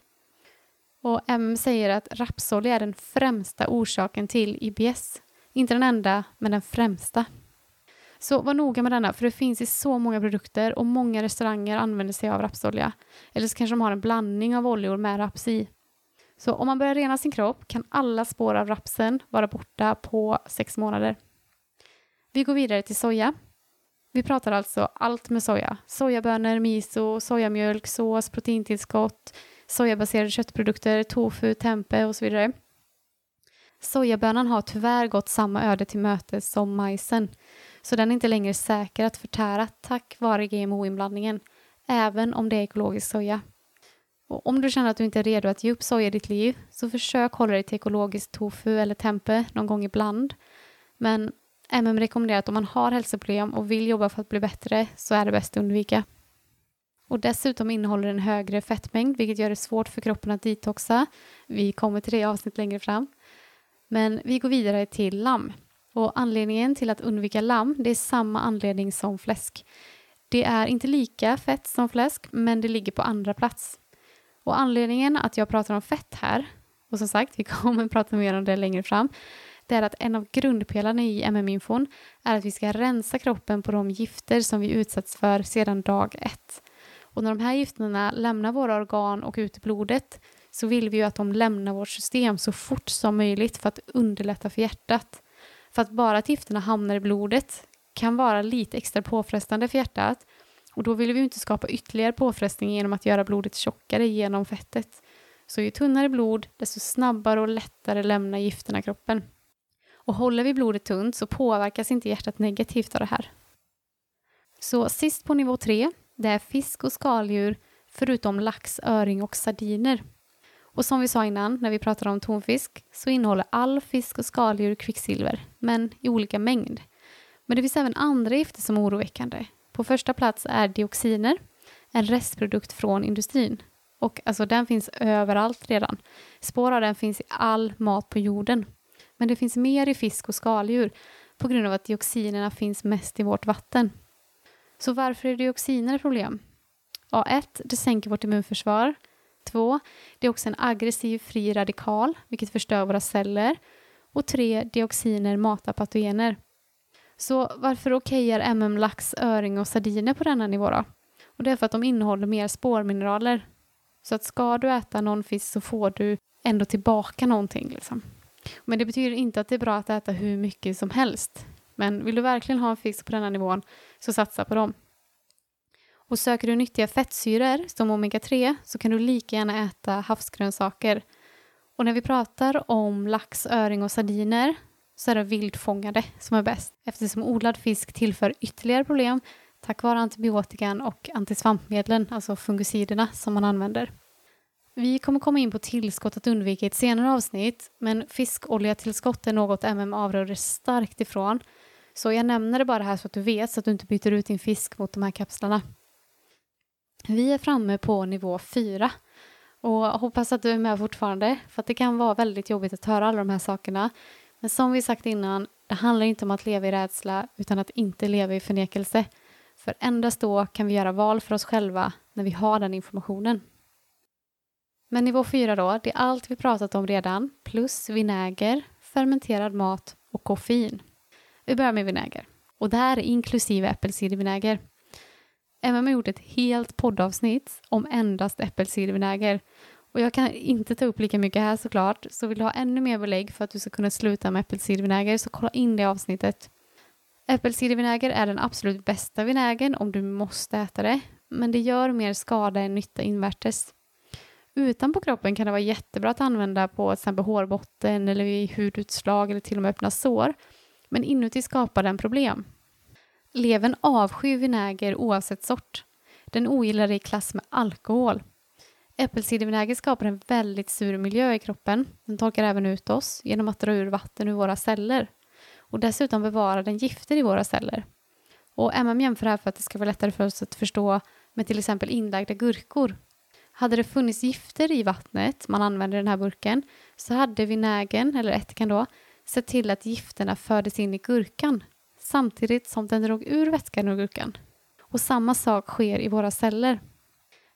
Och M säger att rapsolja är den främsta orsaken till IBS. Inte den enda, men den främsta. Så var noga med denna, för det finns i så många produkter och många restauranger använder sig av rapsolja. Eller så kanske de har en blandning av oljor med raps i. Så om man börjar rena sin kropp kan alla spår av rapsen vara borta på sex månader. Vi går vidare till soja. Vi pratar alltså allt med soja. Sojabönor, miso, sojamjölk, sås, proteintillskott, sojabaserade köttprodukter, tofu, tempe och så vidare. Sojabönan har tyvärr gått samma öde till mötes som majsen, så den är inte längre säker att förtära tack vare GMO-inblandningen, även om det är ekologisk soja. Och om du känner att du inte är redo att ge upp soja i ditt liv, så försök hålla dig till ekologisk tofu eller tempe någon gång ibland. Men MM rekommenderar att om man har hälsoproblem och vill jobba för att bli bättre så är det bäst att undvika. Och dessutom innehåller den högre fettmängd vilket gör det svårt för kroppen att detoxa. Vi kommer till det avsnitt längre fram. Men vi går vidare till lamm. Och anledningen till att undvika lamm det är samma anledning som fläsk. Det är inte lika fett som fläsk men det ligger på andra plats. Och anledningen att jag pratar om fett här, och som sagt vi kommer prata mer om det längre fram, det är att en av grundpelarna i MM-infon är att vi ska rensa kroppen på de gifter som vi utsätts för sedan dag ett. Och när de här gifterna lämnar våra organ och ut i blodet så vill vi ju att de lämnar vårt system så fort som möjligt för att underlätta för hjärtat. För att bara att gifterna hamnar i blodet kan vara lite extra påfrestande för hjärtat och då vill vi ju inte skapa ytterligare påfrestning genom att göra blodet tjockare genom fettet. Så ju tunnare blod, desto snabbare och lättare lämnar gifterna kroppen. Och håller vi blodet tunt så påverkas inte hjärtat negativt av det här. Så sist på nivå 3, det är fisk och skaldjur förutom lax, öring och sardiner. Och som vi sa innan när vi pratade om tonfisk så innehåller all fisk och skaldjur kvicksilver, men i olika mängd. Men det finns även andra gifter som är oroväckande. På första plats är dioxiner, en restprodukt från industrin. Och alltså den finns överallt redan. Spår av den finns i all mat på jorden. Men det finns mer i fisk och skaldjur på grund av att dioxinerna finns mest i vårt vatten. Så varför är dioxiner ett problem? Ja, 1. det sänker vårt immunförsvar. Två, det är också en aggressiv fri radikal, vilket förstör våra celler. Och tre, dioxiner matar patogener. Så varför okejar MM lax, öring och sardiner på denna nivå då? Och det är för att de innehåller mer spårmineraler. Så att ska du äta någon fisk så får du ändå tillbaka någonting. Liksom. Men det betyder inte att det är bra att äta hur mycket som helst. Men vill du verkligen ha en fisk på denna nivån så satsa på dem. Och söker du nyttiga fettsyror som omega-3 så kan du lika gärna äta havsgrönsaker. Och när vi pratar om lax, öring och sardiner så är det vildfångade som är bäst eftersom odlad fisk tillför ytterligare problem tack vare antibiotikan och antisvampmedlen, alltså fungiciderna som man använder. Vi kommer komma in på tillskott att undvika i ett senare avsnitt, men fiskoljetillskott är något MM avråder starkt ifrån. Så jag nämner det bara här så att du vet, så att du inte byter ut din fisk mot de här kapslarna. Vi är framme på nivå fyra. och hoppas att du är med fortfarande, för att det kan vara väldigt jobbigt att höra alla de här sakerna. Men som vi sagt innan, det handlar inte om att leva i rädsla utan att inte leva i förnekelse. För endast då kan vi göra val för oss själva när vi har den informationen. Men nivå 4 då, det är allt vi pratat om redan, plus vinäger, fermenterad mat och koffein. Vi börjar med vinäger. Och det här är inklusive äppelcidervinäger. MM har gjort ett helt poddavsnitt om endast äppelcidervinäger. Och jag kan inte ta upp lika mycket här såklart, så vill du ha ännu mer belägg för att du ska kunna sluta med äppelcidervinäger så kolla in det avsnittet. Äppelcidervinäger är den absolut bästa vinägern om du måste äta det, men det gör mer skada än nytta invärtes. Utanpå kroppen kan det vara jättebra att använda på till exempel hårbotten eller vid hudutslag eller till och med öppna sår. Men inuti skapar den problem. Levern avskyr vinäger oavsett sort. Den ogillar det i klass med alkohol. Äppelcidervinäger skapar en väldigt sur miljö i kroppen. Den torkar även ut oss genom att dra ur vatten ur våra celler. Och dessutom bevarar den gifter i våra celler. Och MM jämför här för att det ska vara lättare för oss att förstå med till exempel inlagda gurkor hade det funnits gifter i vattnet man använder i den här burken så hade vinägen, eller ättikan då, sett till att gifterna fördes in i gurkan samtidigt som den drog ur vätskan ur gurkan. Och samma sak sker i våra celler.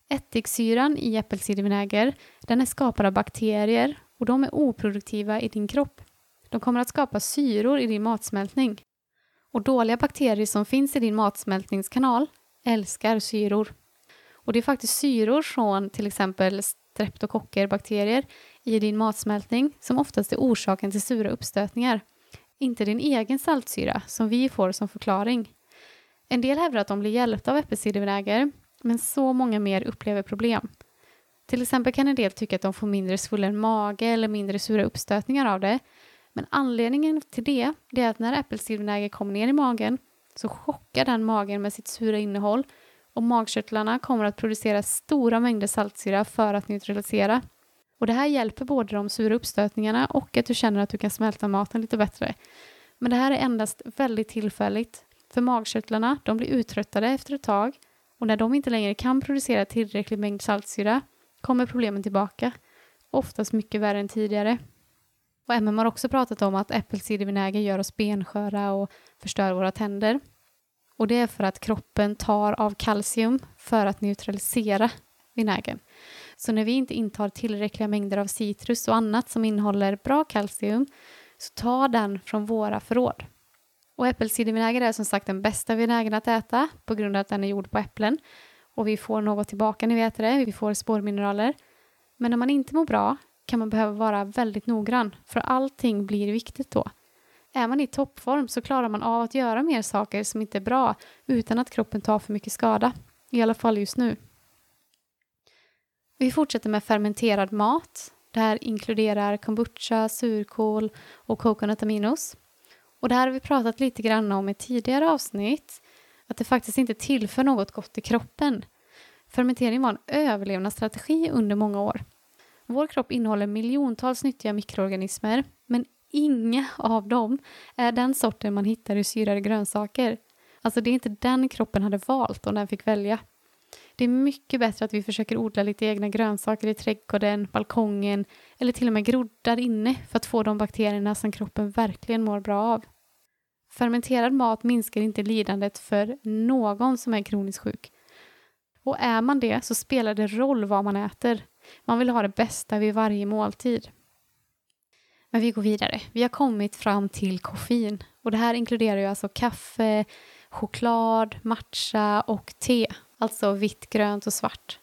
Ättiksyran i äppelcidervinäger den är skapad av bakterier och de är oproduktiva i din kropp. De kommer att skapa syror i din matsmältning. Och dåliga bakterier som finns i din matsmältningskanal älskar syror. Och det är faktiskt syror från till exempel streptokockerbakterier i din matsmältning som oftast är orsaken till sura uppstötningar. Inte din egen saltsyra som vi får som förklaring. En del hävdar att de blir hjälpta av äppelcidervinäger, men så många mer upplever problem. Till exempel kan en del tycka att de får mindre svullen mage eller mindre sura uppstötningar av det. Men anledningen till det, det är att när äppelcidervinäger kommer ner i magen så chockar den magen med sitt sura innehåll och magkörtlarna kommer att producera stora mängder saltsyra för att neutralisera. Och det här hjälper både de sura uppstötningarna och att du känner att du kan smälta maten lite bättre. Men det här är endast väldigt tillfälligt, för magkörtlarna de blir uttröttade efter ett tag och när de inte längre kan producera tillräcklig mängd saltsyra kommer problemen tillbaka, oftast mycket värre än tidigare. Och MM har också pratat om att äppelcidervinäger gör oss bensköra och förstör våra tänder. Och det är för att kroppen tar av kalcium för att neutralisera vinägern. Så när vi inte intar tillräckliga mängder av citrus och annat som innehåller bra kalcium så ta den från våra förråd. Och äppelcidervinäger är som sagt den bästa vinägern att äta på grund av att den är gjord på äpplen och vi får något tillbaka när vi äter det, vi får spårmineraler. Men när man inte mår bra kan man behöva vara väldigt noggrann för allting blir viktigt då. Är man i toppform så klarar man av att göra mer saker som inte är bra utan att kroppen tar för mycket skada. I alla fall just nu. Vi fortsätter med fermenterad mat. Det här inkluderar kombucha, surkål och coconut aminos. Och det här har vi pratat lite grann om i tidigare avsnitt. Att det faktiskt inte tillför något gott i kroppen. Fermentering var en överlevnadsstrategi under många år. Vår kropp innehåller miljontals nyttiga mikroorganismer men inga av dem är den sorten man hittar i syrade grönsaker. Alltså det är inte den kroppen hade valt om den fick välja. Det är mycket bättre att vi försöker odla lite egna grönsaker i trädgården, balkongen eller till och med groddar inne för att få de bakterierna som kroppen verkligen mår bra av. Fermenterad mat minskar inte lidandet för någon som är kroniskt sjuk. Och är man det så spelar det roll vad man äter. Man vill ha det bästa vid varje måltid. Men vi går vidare. Vi har kommit fram till koffein. Och det här inkluderar ju alltså kaffe, choklad, matcha och te. Alltså vitt, grönt och svart.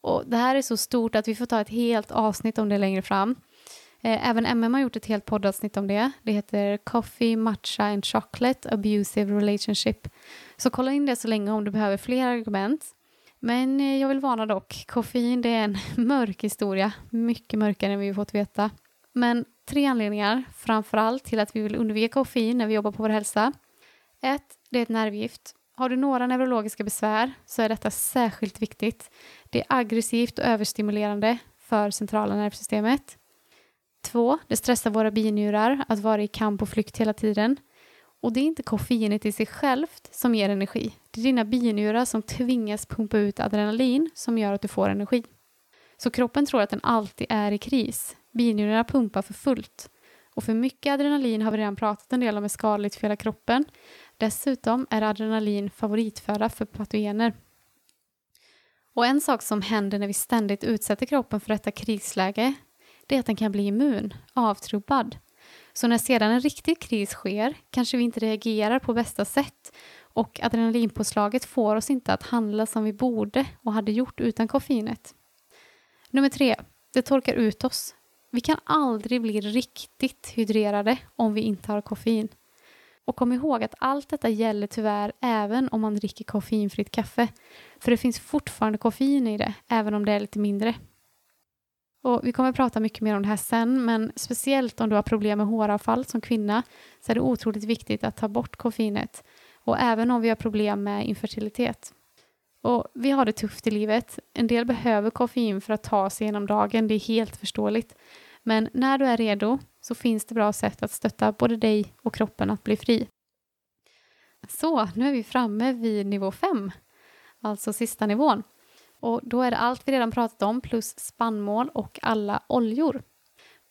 Och det här är så stort att vi får ta ett helt avsnitt om det längre fram. Eh, även MM har gjort ett helt poddavsnitt om det. Det heter Coffee, Matcha and Chocolate Abusive Relationship. Så kolla in det så länge om du behöver fler argument. Men eh, jag vill varna dock, koffein det är en mörk historia, mycket mörkare än vi fått veta. Men tre anledningar, framför allt till att vi vill undvika koffein när vi jobbar på vår hälsa. Ett, det är ett nervgift. Har du några neurologiska besvär så är detta särskilt viktigt. Det är aggressivt och överstimulerande för centrala nervsystemet. 2. det stressar våra binjurar att vara i kamp och flykt hela tiden. Och det är inte koffeinet i sig självt som ger energi. Det är dina binjurar som tvingas pumpa ut adrenalin som gör att du får energi. Så kroppen tror att den alltid är i kris. Binjurarna pumpar för fullt. Och för mycket adrenalin har vi redan pratat en del om är skadligt för hela kroppen. Dessutom är adrenalin favoritföda för patogener. Och en sak som händer när vi ständigt utsätter kroppen för detta krisläge det är att den kan bli immun, avtrubbad. Så när sedan en riktig kris sker kanske vi inte reagerar på bästa sätt och adrenalinpåslaget får oss inte att handla som vi borde och hade gjort utan koffeinet. Nummer tre, det torkar ut oss. Vi kan aldrig bli riktigt hydrerade om vi inte har koffein. Och kom ihåg att allt detta gäller tyvärr även om man dricker koffeinfritt kaffe. För det finns fortfarande koffein i det, även om det är lite mindre. Och vi kommer prata mycket mer om det här sen, men speciellt om du har problem med håravfall som kvinna så är det otroligt viktigt att ta bort koffeinet. Och även om vi har problem med infertilitet. Och vi har det tufft i livet. En del behöver koffein för att ta sig genom dagen, det är helt förståeligt. Men när du är redo så finns det bra sätt att stötta både dig och kroppen att bli fri. Så, nu är vi framme vid nivå 5, alltså sista nivån. Och då är det allt vi redan pratat om plus spannmål och alla oljor.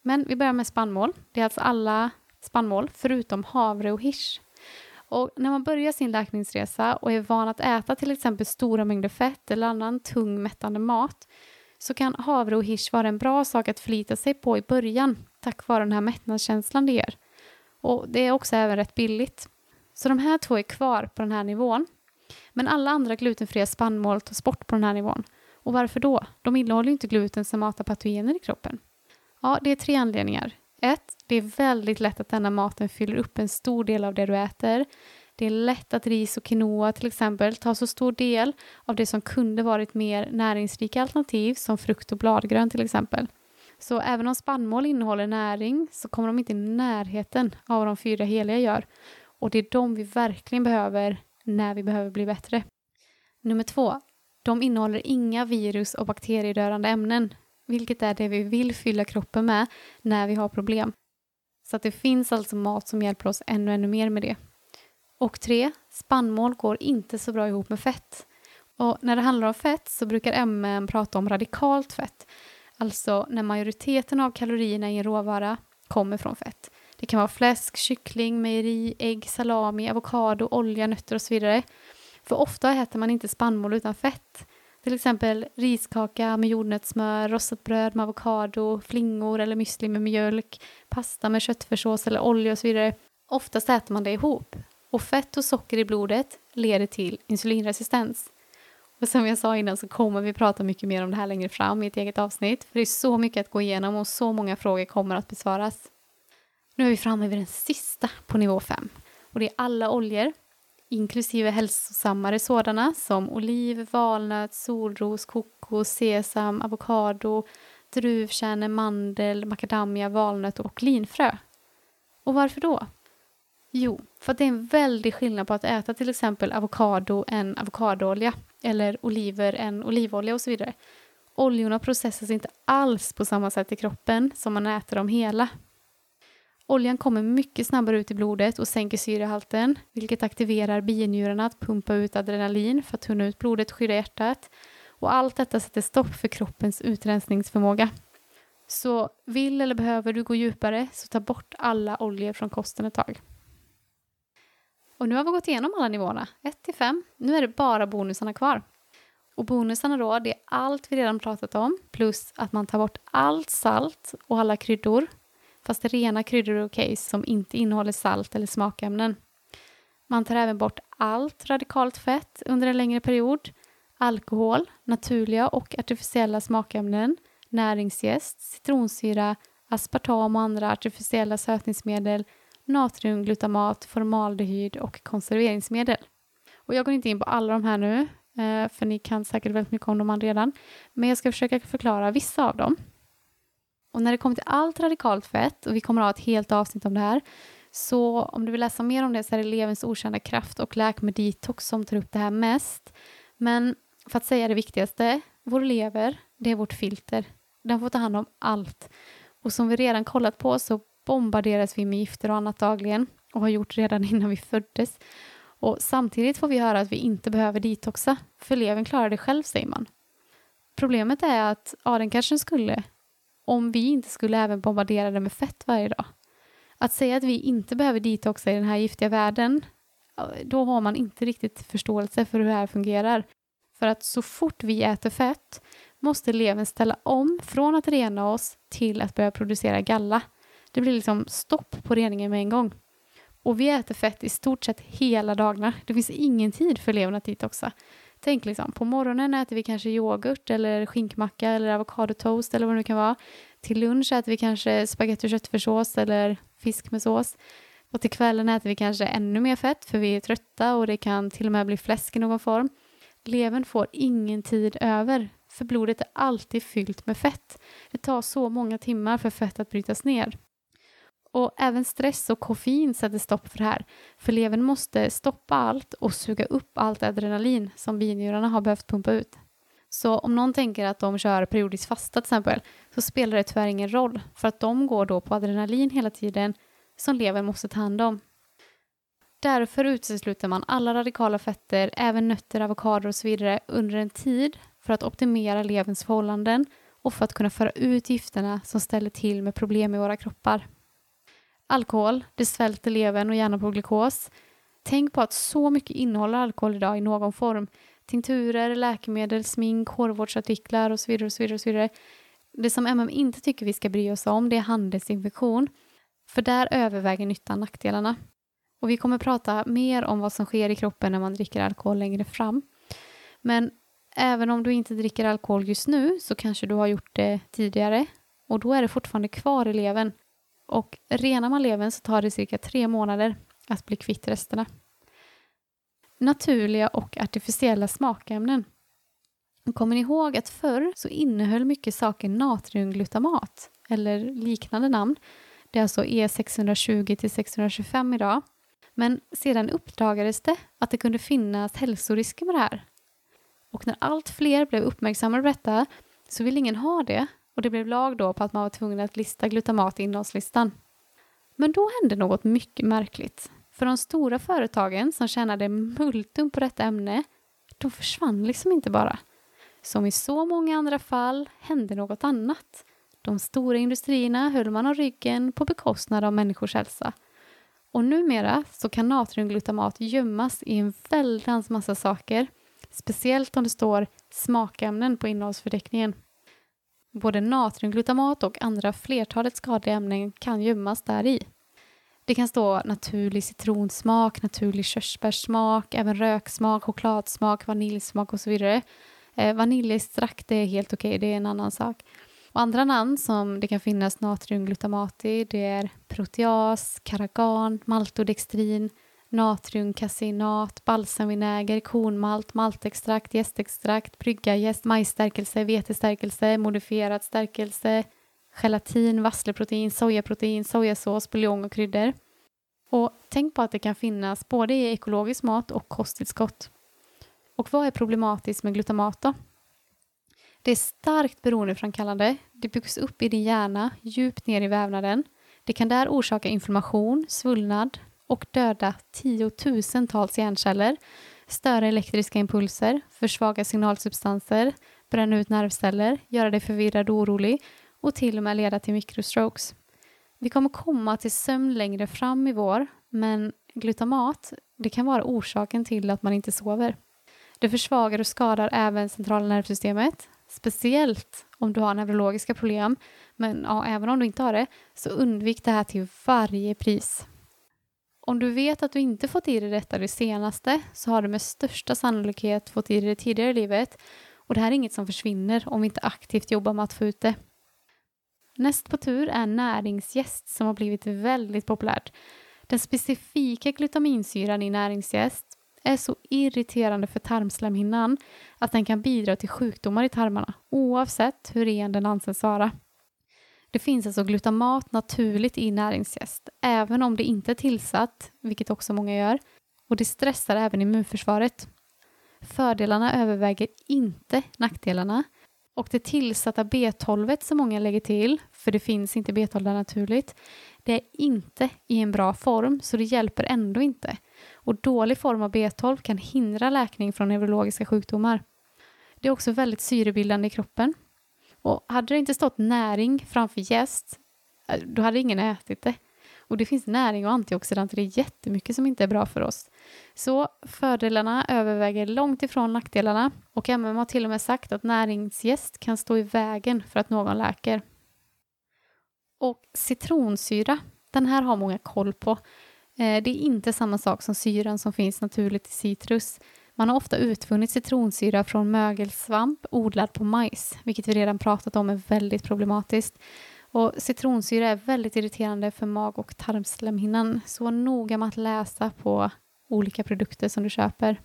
Men vi börjar med spannmål. Det är alltså alla spannmål förutom havre och hirs. Och när man börjar sin läkningsresa och är van att äta till exempel stora mängder fett eller annan tung mättande mat så kan havre och hirs vara en bra sak att förlita sig på i början tack vare den här mättnadskänslan det ger. Och det är också även rätt billigt. Så de här två är kvar på den här nivån men alla andra glutenfria spannmål tas bort på den här nivån. Och varför då? De innehåller ju inte gluten som matar patogener i kroppen. Ja, det är tre anledningar. Ett, det är väldigt lätt att denna maten fyller upp en stor del av det du äter. Det är lätt att ris och quinoa till exempel tar så stor del av det som kunde varit mer näringsrika alternativ som frukt och bladgrön till exempel. Så även om spannmål innehåller näring så kommer de inte i närheten av vad de fyra heliga gör. Och det är de vi verkligen behöver när vi behöver bli bättre. Nummer två. De innehåller inga virus och bakteriedödande ämnen, vilket är det vi vill fylla kroppen med när vi har problem. Så att det finns alltså mat som hjälper oss ännu, ännu mer med det. Och tre, spannmål går inte så bra ihop med fett. Och när det handlar om fett så brukar MN prata om radikalt fett, alltså när majoriteten av kalorierna i en råvara kommer från fett. Det kan vara fläsk, kyckling, mejeri, ägg, salami, avokado, olja, nötter och så vidare. För ofta äter man inte spannmål utan fett. Till exempel riskaka med jordnötssmör, rostat bröd med avokado, flingor eller müsli med mjölk, pasta med köttfärssås eller olja och så vidare. Oftast äter man det ihop. Och fett och socker i blodet leder till insulinresistens. Och som jag sa innan så kommer vi prata mycket mer om det här längre fram i ett eget avsnitt. För det är så mycket att gå igenom och så många frågor kommer att besvaras. Nu är vi framme vid den sista på nivå 5. Och det är alla oljor, inklusive hälsosammare sådana som oliv, valnöt, solros, kokos, sesam, avokado, druvkärnor, mandel, macadamia, valnöt och linfrö. Och varför då? Jo, för att det är en väldig skillnad på att äta till exempel avokado än avokadoolja eller oliver än olivolja och så vidare. Oljorna processas inte alls på samma sätt i kroppen som man äter dem hela. Oljan kommer mycket snabbare ut i blodet och sänker syrehalten, vilket aktiverar binjurarna att pumpa ut adrenalin för att tunna ut blodet och skydda hjärtat. Och allt detta sätter stopp för kroppens utrensningsförmåga. Så vill eller behöver du gå djupare så ta bort alla oljor från kosten ett tag. Och nu har vi gått igenom alla nivåerna, 1 till 5. Nu är det bara bonusarna kvar. Och bonusarna då, det är allt vi redan pratat om, plus att man tar bort allt salt och alla kryddor, fast rena kryddor är okej som inte innehåller salt eller smakämnen. Man tar även bort allt radikalt fett under en längre period, alkohol, naturliga och artificiella smakämnen, näringsjäst, citronsyra, aspartam och andra artificiella sötningsmedel natriumglutamat, formaldehyd och konserveringsmedel. Och jag går inte in på alla de här nu, eh, för ni kan säkert väldigt mycket om dem redan, men jag ska försöka förklara vissa av dem. Och när det kommer till allt radikalt fett, och vi kommer att ha ett helt avsnitt om det här, så om du vill läsa mer om det så är det Levens okända kraft och Läk med detox som tar upp det här mest. Men för att säga det viktigaste, vår lever, det är vårt filter. Den får ta hand om allt. Och som vi redan kollat på så bombarderas vi med gifter och annat dagligen och har gjort redan innan vi föddes. Och samtidigt får vi höra att vi inte behöver detoxa, för levern klarar det själv, säger man. Problemet är att, ja, den kanske skulle, om vi inte skulle även bombardera den med fett varje dag. Att säga att vi inte behöver detoxa i den här giftiga världen, då har man inte riktigt förståelse för hur det här fungerar. För att så fort vi äter fett måste levern ställa om från att rena oss till att börja producera galla. Det blir liksom stopp på reningen med en gång. Och vi äter fett i stort sett hela dagarna. Det finns ingen tid för levern att detoxa. Tänk liksom, på morgonen äter vi kanske yoghurt eller skinkmacka eller avokadotoast eller vad det nu kan vara. Till lunch äter vi kanske spagetti och köttfärssås eller fisk med sås. Och till kvällen äter vi kanske ännu mer fett för vi är trötta och det kan till och med bli fläsk i någon form. Levern får ingen tid över för blodet är alltid fyllt med fett. Det tar så många timmar för fett att brytas ner. Och även stress och koffein sätter stopp för det här. För levern måste stoppa allt och suga upp allt adrenalin som binjurarna har behövt pumpa ut. Så om någon tänker att de kör periodiskt fasta till exempel så spelar det tyvärr ingen roll för att de går då på adrenalin hela tiden som levern måste ta hand om. Därför utesluter man alla radikala fetter, även nötter, avokador och så vidare under en tid för att optimera leverns förhållanden och för att kunna föra ut gifterna som ställer till med problem i våra kroppar. Alkohol, det svälter levern och hjärnan på glukos. Tänk på att så mycket innehåller alkohol idag i någon form. Tinkturer, läkemedel, smink, hårvårdsartiklar och så vidare. och så vidare, och så vidare. Det som MM inte tycker vi ska bry oss om det är handelsinfektion. För där överväger nyttan nackdelarna. Och vi kommer prata mer om vad som sker i kroppen när man dricker alkohol längre fram. Men även om du inte dricker alkohol just nu så kanske du har gjort det tidigare och då är det fortfarande kvar i levern och renar man levern så tar det cirka tre månader att bli kvitt resterna. naturliga och artificiella smakämnen. Kommer ni ihåg att förr så innehöll mycket saker natriumglutamat eller liknande namn. Det är alltså E620 till 625 idag. Men sedan uppdagades det att det kunde finnas hälsorisker med det här. Och när allt fler blev uppmärksammade på detta så ville ingen ha det och det blev lag då på att man var tvungen att lista glutamat i innehållslistan. Men då hände något mycket märkligt. För de stora företagen som tjänade multum på detta ämne, de försvann liksom inte bara. Som i så många andra fall hände något annat. De stora industrierna höll man om ryggen på bekostnad av människors hälsa. Och numera så kan natriumglutamat gömmas i en väldans massa saker, speciellt om det står smakämnen på innehållsförteckningen. Både natriumglutamat och andra flertalet skadliga ämnen kan gömmas där i. Det kan stå naturlig citronsmak, naturlig körsbärssmak, även röksmak, chokladsmak, vaniljsmak och så vidare. Eh, vaniljextrakt är helt okej, okay, det är en annan sak. Och andra namn som det kan finnas natriumglutamat i det är proteas, karagan, maltodextrin, natriumkasinat, balsamvinäger, kornmalt, maltextrakt, jästextrakt, bryggarjäst, majsstärkelse, vetestärkelse, modifierad stärkelse, gelatin, vassleprotein, sojaprotein, sojasås, buljong och kryddor. Och tänk på att det kan finnas både i ekologisk mat och kosttillskott. Och vad är problematiskt med glutamat då? Det är starkt beroendeframkallande. Det byggs upp i din hjärna, djupt ner i vävnaden. Det kan där orsaka inflammation, svullnad och döda tiotusentals hjärnceller, störa elektriska impulser, försvaga signalsubstanser, bränna ut nervceller, göra dig förvirrad och orolig och till och med leda till mikrostrokes. Vi kommer komma till sömn längre fram i vår, men glutamat det kan vara orsaken till att man inte sover. Det försvagar och skadar även centrala nervsystemet, speciellt om du har neurologiska problem. Men ja, även om du inte har det, så undvik det här till varje pris. Om du vet att du inte fått i dig detta det senaste så har du med största sannolikhet fått i dig det tidigare i livet och det här är inget som försvinner om vi inte aktivt jobbar med att få ut det. Näst på tur är näringsgäst som har blivit väldigt populärt. Den specifika glutaminsyran i näringsgäst är så irriterande för tarmslemhinnan att den kan bidra till sjukdomar i tarmarna oavsett hur ren den anses vara. Det finns alltså glutamat naturligt i näringsjäst, även om det inte är tillsatt, vilket också många gör, och det stressar även immunförsvaret. Fördelarna överväger inte nackdelarna och det tillsatta B12 som många lägger till, för det finns inte B12 naturligt, det är inte i en bra form så det hjälper ändå inte. Och dålig form av B12 kan hindra läkning från neurologiska sjukdomar. Det är också väldigt syrebildande i kroppen. Och hade det inte stått näring framför jäst, eh, då hade ingen ätit det. Och det finns näring och antioxidanter, det är jättemycket som inte är bra för oss. Så fördelarna överväger långt ifrån nackdelarna och MM har till och med sagt att näringsgäst kan stå i vägen för att någon läker. Och citronsyra, den här har många koll på. Eh, det är inte samma sak som syran som finns naturligt i citrus. Man har ofta utvunnit citronsyra från mögelsvamp odlad på majs, vilket vi redan pratat om är väldigt problematiskt. Och citronsyra är väldigt irriterande för mag och tarmslemhinnan, så var noga med att läsa på olika produkter som du köper.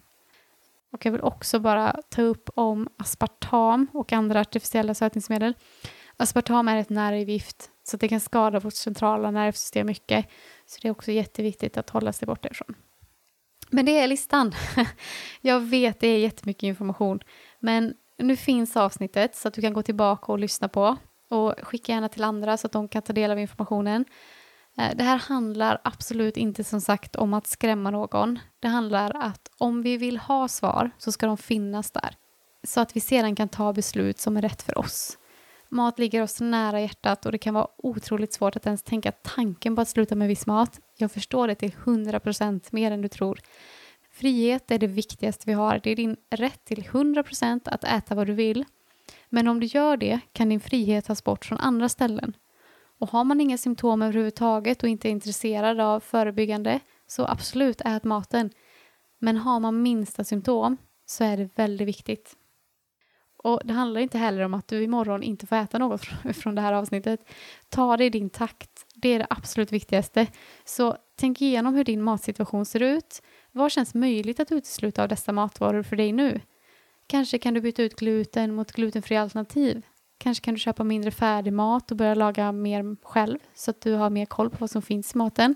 Och jag vill också bara ta upp om aspartam och andra artificiella sötningsmedel. Aspartam är ett nervgift så det kan skada vårt centrala nervsystem mycket. Så det är också jätteviktigt att hålla sig borta ifrån. Men det är listan. Jag vet det är jättemycket information. Men nu finns avsnittet så att du kan gå tillbaka och lyssna på. Och skicka gärna till andra så att de kan ta del av informationen. Eh, det här handlar absolut inte som sagt om att skrämma någon. Det handlar att om vi vill ha svar så ska de finnas där. Så att vi sedan kan ta beslut som är rätt för oss. Mat ligger oss nära hjärtat och det kan vara otroligt svårt att ens tänka tanken på att sluta med viss mat. Jag förstår det till 100% mer än du tror. Frihet är det viktigaste vi har. Det är din rätt till 100% att äta vad du vill. Men om du gör det kan din frihet tas bort från andra ställen. Och har man inga symptom överhuvudtaget och inte är intresserad av förebyggande så absolut ät maten. Men har man minsta symptom så är det väldigt viktigt. Och det handlar inte heller om att du imorgon inte får äta något från det här avsnittet. Ta det i din takt. Det är det absolut viktigaste. Så tänk igenom hur din matsituation ser ut. Vad känns möjligt att utesluta av dessa matvaror för dig nu? Kanske kan du byta ut gluten mot glutenfria alternativ. Kanske kan du köpa mindre färdig mat och börja laga mer själv så att du har mer koll på vad som finns i maten.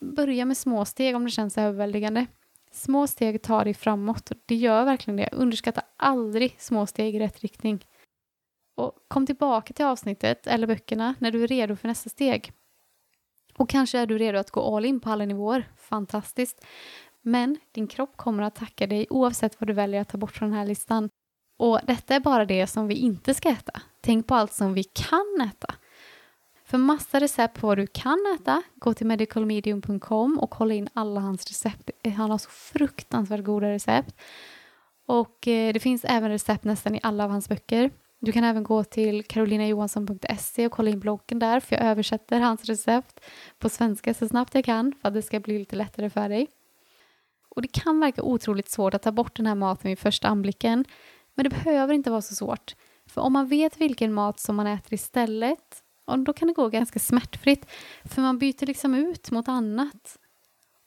Börja med små steg om det känns överväldigande. Små steg tar dig framåt och det gör verkligen det. Underskatta aldrig små steg i rätt riktning. Och kom tillbaka till avsnittet eller böckerna när du är redo för nästa steg. Och kanske är du redo att gå all in på alla nivåer. Fantastiskt. Men din kropp kommer att tacka dig oavsett vad du väljer att ta bort från den här listan. Och detta är bara det som vi inte ska äta. Tänk på allt som vi kan äta. För massa recept på vad du kan äta, gå till medicalmedium.com och kolla in alla hans recept. Han har så fruktansvärt goda recept. Och eh, det finns även recept nästan i alla av hans böcker. Du kan även gå till karolinajohansson.se och kolla in bloggen där, för jag översätter hans recept på svenska så snabbt jag kan för att det ska bli lite lättare för dig. Och det kan verka otroligt svårt att ta bort den här maten vid första anblicken, men det behöver inte vara så svårt. För om man vet vilken mat som man äter istället, och då kan det gå ganska smärtfritt, för man byter liksom ut mot annat.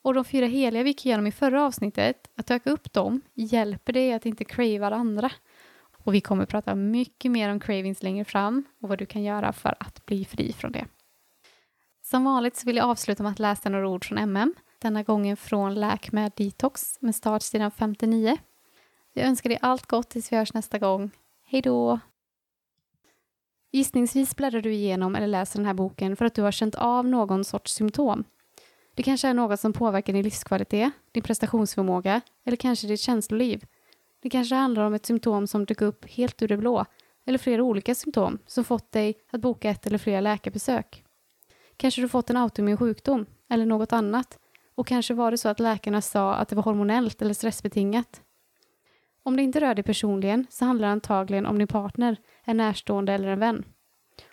Och de fyra heliga vi gick igenom i förra avsnittet, att öka upp dem hjälper dig att inte crava det andra. Och vi kommer prata mycket mer om cravings längre fram och vad du kan göra för att bli fri från det. Som vanligt så vill jag avsluta med att läsa några ord från MM, denna gången från Läk med Detox med start sidan 59. Jag önskar dig allt gott tills vi hörs nästa gång. Hej då! Gissningsvis bläddrar du igenom eller läser den här boken för att du har känt av någon sorts symptom. Det kanske är något som påverkar din livskvalitet, din prestationsförmåga eller kanske ditt känsloliv. Det kanske handlar om ett symptom som dök upp helt ur det blå eller flera olika symptom som fått dig att boka ett eller flera läkarbesök. Kanske du fått en autoimmun sjukdom eller något annat och kanske var det så att läkarna sa att det var hormonellt eller stressbetingat. Om det inte rör dig personligen så handlar det antagligen om din partner, en närstående eller en vän.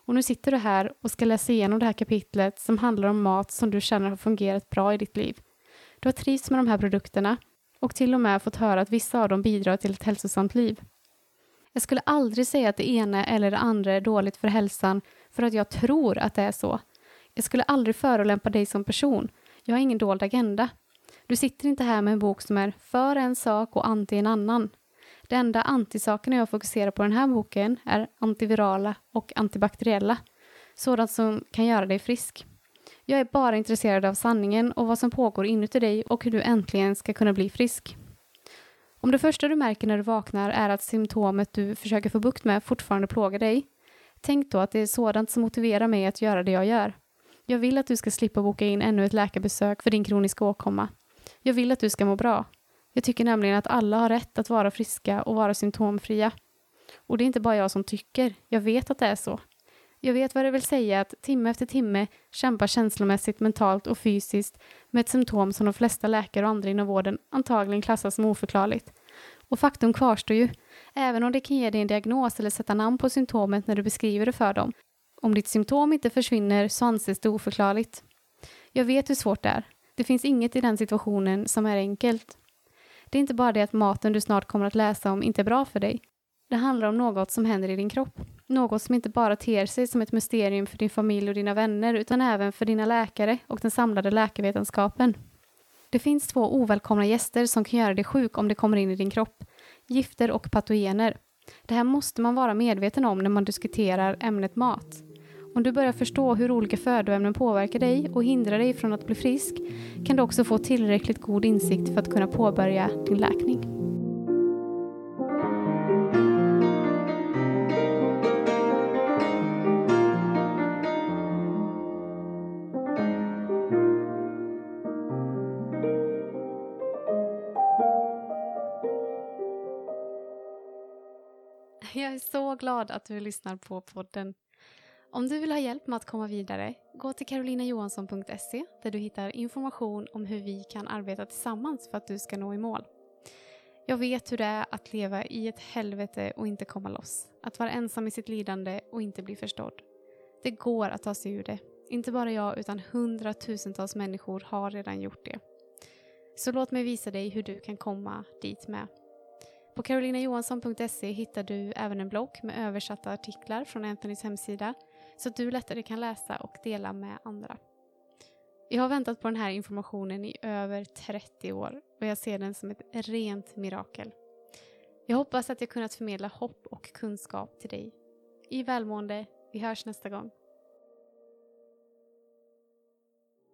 Och nu sitter du här och ska läsa igenom det här kapitlet som handlar om mat som du känner har fungerat bra i ditt liv. Du har trivts med de här produkterna och till och med fått höra att vissa av dem bidrar till ett hälsosamt liv. Jag skulle aldrig säga att det ena eller det andra är dåligt för hälsan för att jag tror att det är så. Jag skulle aldrig förolämpa dig som person. Jag har ingen dold agenda. Du sitter inte här med en bok som är för en sak och anti en annan. De enda antisakerna jag fokuserar på i den här boken är antivirala och antibakteriella. Sådant som kan göra dig frisk. Jag är bara intresserad av sanningen och vad som pågår inuti dig och hur du äntligen ska kunna bli frisk. Om det första du märker när du vaknar är att symptomet du försöker få bukt med fortfarande plågar dig, tänk då att det är sådant som motiverar mig att göra det jag gör. Jag vill att du ska slippa boka in ännu ett läkarbesök för din kroniska åkomma. Jag vill att du ska må bra. Jag tycker nämligen att alla har rätt att vara friska och vara symptomfria. Och det är inte bara jag som tycker, jag vet att det är så. Jag vet vad det vill säga att timme efter timme kämpa känslomässigt, mentalt och fysiskt med ett symptom som de flesta läkare och andra inom vården antagligen klassar som oförklarligt. Och faktum kvarstår ju, även om det kan ge dig en diagnos eller sätta namn på symptomet när du beskriver det för dem. Om ditt symptom inte försvinner så anses det oförklarligt. Jag vet hur svårt det är. Det finns inget i den situationen som är enkelt. Det är inte bara det att maten du snart kommer att läsa om inte är bra för dig. Det handlar om något som händer i din kropp. Något som inte bara ter sig som ett mysterium för din familj och dina vänner utan även för dina läkare och den samlade läkarvetenskapen. Det finns två ovälkomna gäster som kan göra dig sjuk om de kommer in i din kropp. Gifter och patogener. Det här måste man vara medveten om när man diskuterar ämnet mat. Om du börjar förstå hur olika födoämnen påverkar dig och hindrar dig från att bli frisk kan du också få tillräckligt god insikt för att kunna påbörja din läkning. Jag är så glad att du lyssnar på podden. Om du vill ha hjälp med att komma vidare, gå till karolinajohansson.se där du hittar information om hur vi kan arbeta tillsammans för att du ska nå i mål. Jag vet hur det är att leva i ett helvete och inte komma loss. Att vara ensam i sitt lidande och inte bli förstådd. Det går att ta sig ur det. Inte bara jag utan hundratusentals människor har redan gjort det. Så låt mig visa dig hur du kan komma dit med. På karolinajohansson.se hittar du även en blogg med översatta artiklar från Anthonys hemsida så att du lättare kan läsa och dela med andra. Jag har väntat på den här informationen i över 30 år och jag ser den som ett rent mirakel. Jag hoppas att jag kunnat förmedla hopp och kunskap till dig. I välmående, vi hörs nästa gång.